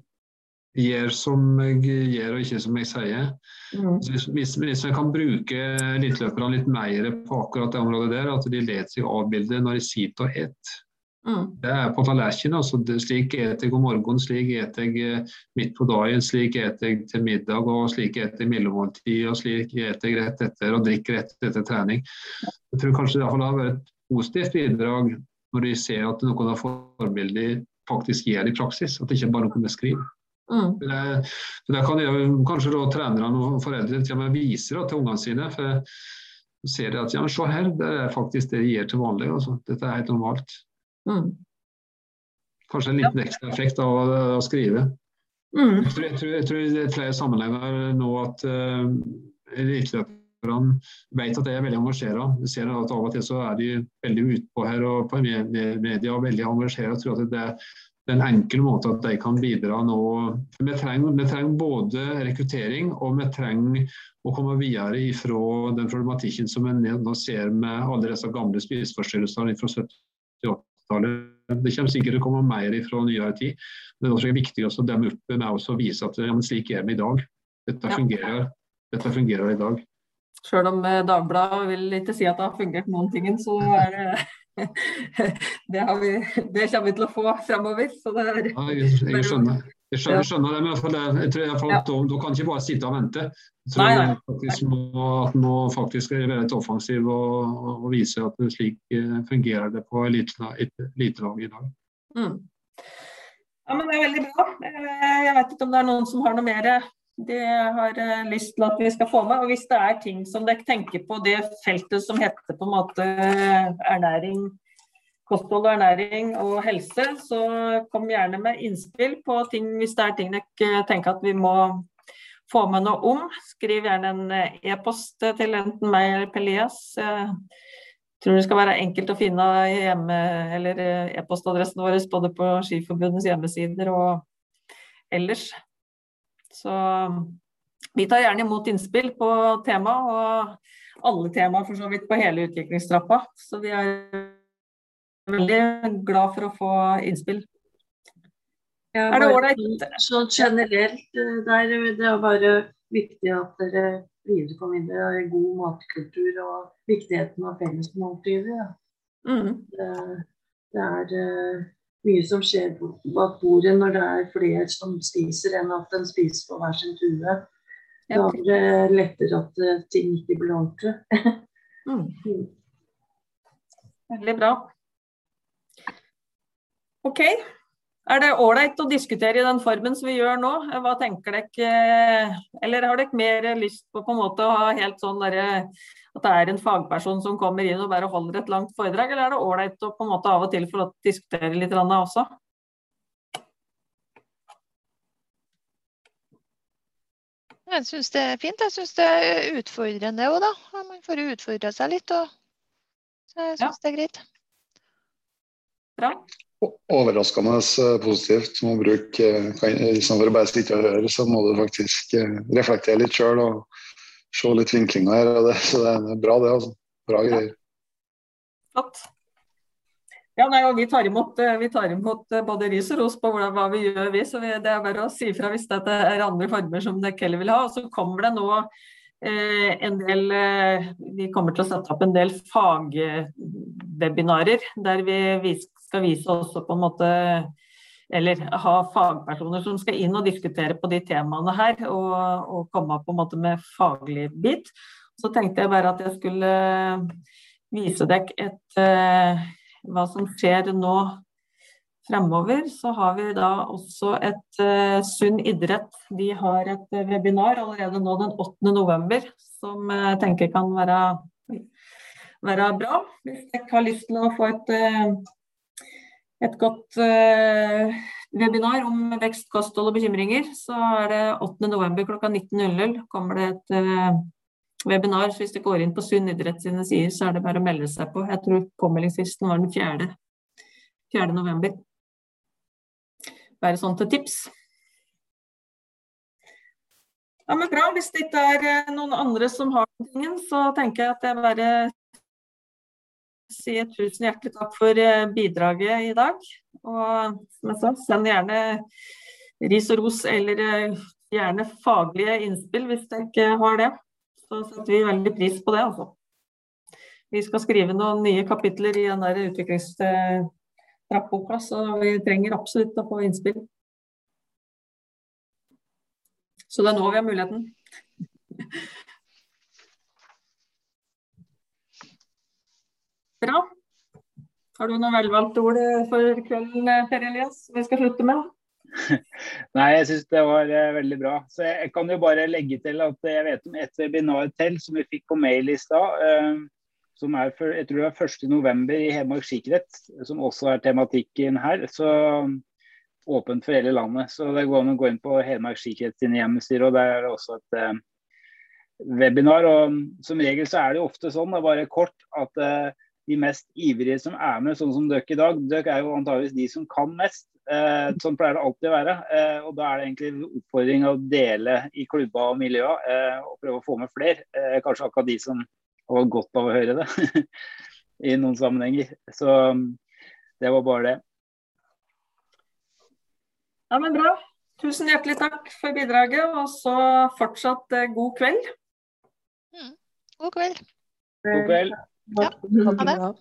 gjør som jeg gjør, og ikke som jeg sier. Mm. Hvis, hvis, vi kan bruke eliteløperne litt mer på akkurat det området der, at de lar seg avbilde når de sitter og spiser. Mm. Det er på tallerkenen. Altså, slik spiser jeg om morgenen, slik spiser jeg eh, midt på dagen, slik spiser jeg til middag, og slik spiser jeg mellommåltid, og slik spiser jeg rett etter og drikker rett etter trening. Jeg tror kanskje det har vært et positivt bidrag når de ser at noen har forbildene faktisk gjør i praksis, at det ikke bare er noe vi skriver. Mm. Det, det kan jeg, kanskje da trenerne og foreldre til og med viser da, til ungene sine. for ser de at ja, men se her, det er faktisk det de gjør til vanlig. Altså. Dette er helt normalt. Mm. Kanskje en liten ekstra effekt av å, å skrive. Mm. Jeg, tror, jeg, tror, jeg, tror, i flere sammenhenger nå at uh, eliteløperne vet at jeg er veldig engasjert. Vi ser at av og til så er de veldig utpå her og på media og veldig engasjert. og tror at det, det er en enkel måte at de kan bidra nå. Vi trenger, vi trenger, både rekruttering og vi trenger å komme videre ifra den problematikken som vi nå ser med alle disse gamle spiseforstyrrelsene fra 70-80-tallet. Det kommer sikkert til å komme mer fra nyere tid. Men det er også viktig å demme opp med å vise at ja, slik er vi i dag. Dette fungerer, dette fungerer i dag. Sjøl om eh, Dagbladet vil ikke si at det har fungert noen ting, så er det det, vi, det, kommer vi til å få fremover. Er, ja, jeg, jeg, skjønner. Jeg skjønner, jeg skjønner det, men jeg tror jeg, falt, ja. du kan ikke bare sitte og vente. Jeg tror nei, nei. Faktisk må, at må faktisk være litt offensiv og, og, vise at det slik uh, fungerer det på elitelag i dag. Mm. Ja, men Det er veldig bra. Eh, jeg vet ikke om det er noen som har noe mer de har uh, lyst til at vi skal få med. Og hvis det er ting som dere tenker på det feltet som heter på en måte ernæring, kosthold og ernæring og helse, så kom gjerne med innspill på ting hvis det er ting dere tenker at vi må få med noe om. Skriv gjerne en eh, e-post til enten meg eller Pelias. Jeg tror det skal være enkelt å finne hjemme, eller eh, e-postadressen vår både på Skiforbundets hjemmesider og ellers. Så vi tar gjerne imot innspill på tema, og alle temaer for så vidt på hele utviklingstrappa. Så vi er veldig glad for å få innspill. Ja, er det ålreit? Sånn generelt, eh, der, det er bare viktig at dere videreformidler god matkultur og viktigheten av fellesmåltider. Ja. Mm. Det, det, er eh, mye som skjer bak bordet når det er flere som spiser, enn at en spiser på hver sin tue. Da er det lettere at eh, ting ikke blir ordentlig. mm. Veldig bra. OK. Er det ålreit å diskutere i den formen som vi gjør nå? Hva tenker dere? Eller har dere mer lyst på, på en måte å ha helt sånn derre at det er en fagperson som kommer inn og bare holder et langt foredrag, eller er det ålreit å på en måte av og til få diskutere litt også? Jeg syns det er fint. Jeg syns det er utfordrende òg, da. Man får utfordra seg litt. Og... Så jeg syns ja. det er greit. Bra. Overraskende positivt. Du Må bruke, eh, kan, Istedenfor å bare sitte og høre, så må du faktisk eh, reflektere litt sjøl. Og se litt vinklinger her. Det, så det er bra, det. altså. Bra greier. Flott. Ja, nei, og vi tar imot, eh, vi tar imot eh, både ris og ros på hvordan, hva vi gjør. vi, så vi, Det er bare å si fra hvis det er andre former som dere heller vil ha. Og så kommer det nå eh, en del eh, Vi kommer til å sette opp en del fagwebinarer der vi skal vise også på en måte eller ha fagpersoner som skal inn og diskutere på de temaene her, og, og komme på en måte med faglig bit. Så tenkte jeg bare at jeg skulle vise dere et, uh, hva som skjer nå fremover. Så har vi da også et uh, Sunn idrett. De har et webinar allerede nå den 8. november, som jeg tenker kan være, være bra. Hvis dere har lyst til å få et uh, et godt uh, webinar om vekst, kosthold og bekymringer, så er det 8.11. kl 19.00 kommer det et uh, webinar. Så hvis det går inn på Sunn idrett sine sider, så er det bare å melde seg på. Jeg tror påmeldingsfristen var den 4. 4. november. Bare sånn til tips. Ja, men bra. Hvis det ikke er eh, noen andre som har tingen, så tenker jeg at jeg bare si tusen hjertelig takk for eh, bidraget i dag. Og som jeg sa, send gjerne ris og ros, eller eh, gjerne faglige innspill hvis dere ikke har det. Så setter vi veldig pris på det, altså. Vi skal skrive noen nye kapitler i den der utviklingstrappboka, så vi trenger absolutt å få innspill. Så det er nå vi har muligheten. Bra. Har du noen velvalgte ord for kvelden, Per Elias, vi skal slutte med? Nei, jeg syns det var uh, veldig bra. Så jeg, kan jo bare legge til at jeg vet om et webinar til som vi fikk på mail i stad. Som er for, jeg tror det er 1.11. i Hedmark sikkerhet, som også er tematikken her. Så åpent for hele landet. Så det går an å gå inn på Hedmark sikkerhet sine hjemmesider, og der er det også et uh, webinar. og Som regel så er det jo ofte sånn, det er bare kort, at uh, de mest ivrige som er med, sånn som dere i dag, dere er jo antageligvis de som kan mest. Eh, sånn pleier det alltid å være. Eh, og Da er det egentlig en oppfordring å dele i klubba og miljøer, eh, og prøve å få med flere. Eh, kanskje akkurat de som har godt av å høre det i noen sammenhenger. Så det var bare det. Ja, men Bra. Tusen hjertelig takk for bidraget, og så fortsatt eh, god kveld. Mm. God kveld. God kveld. Ja, ha det.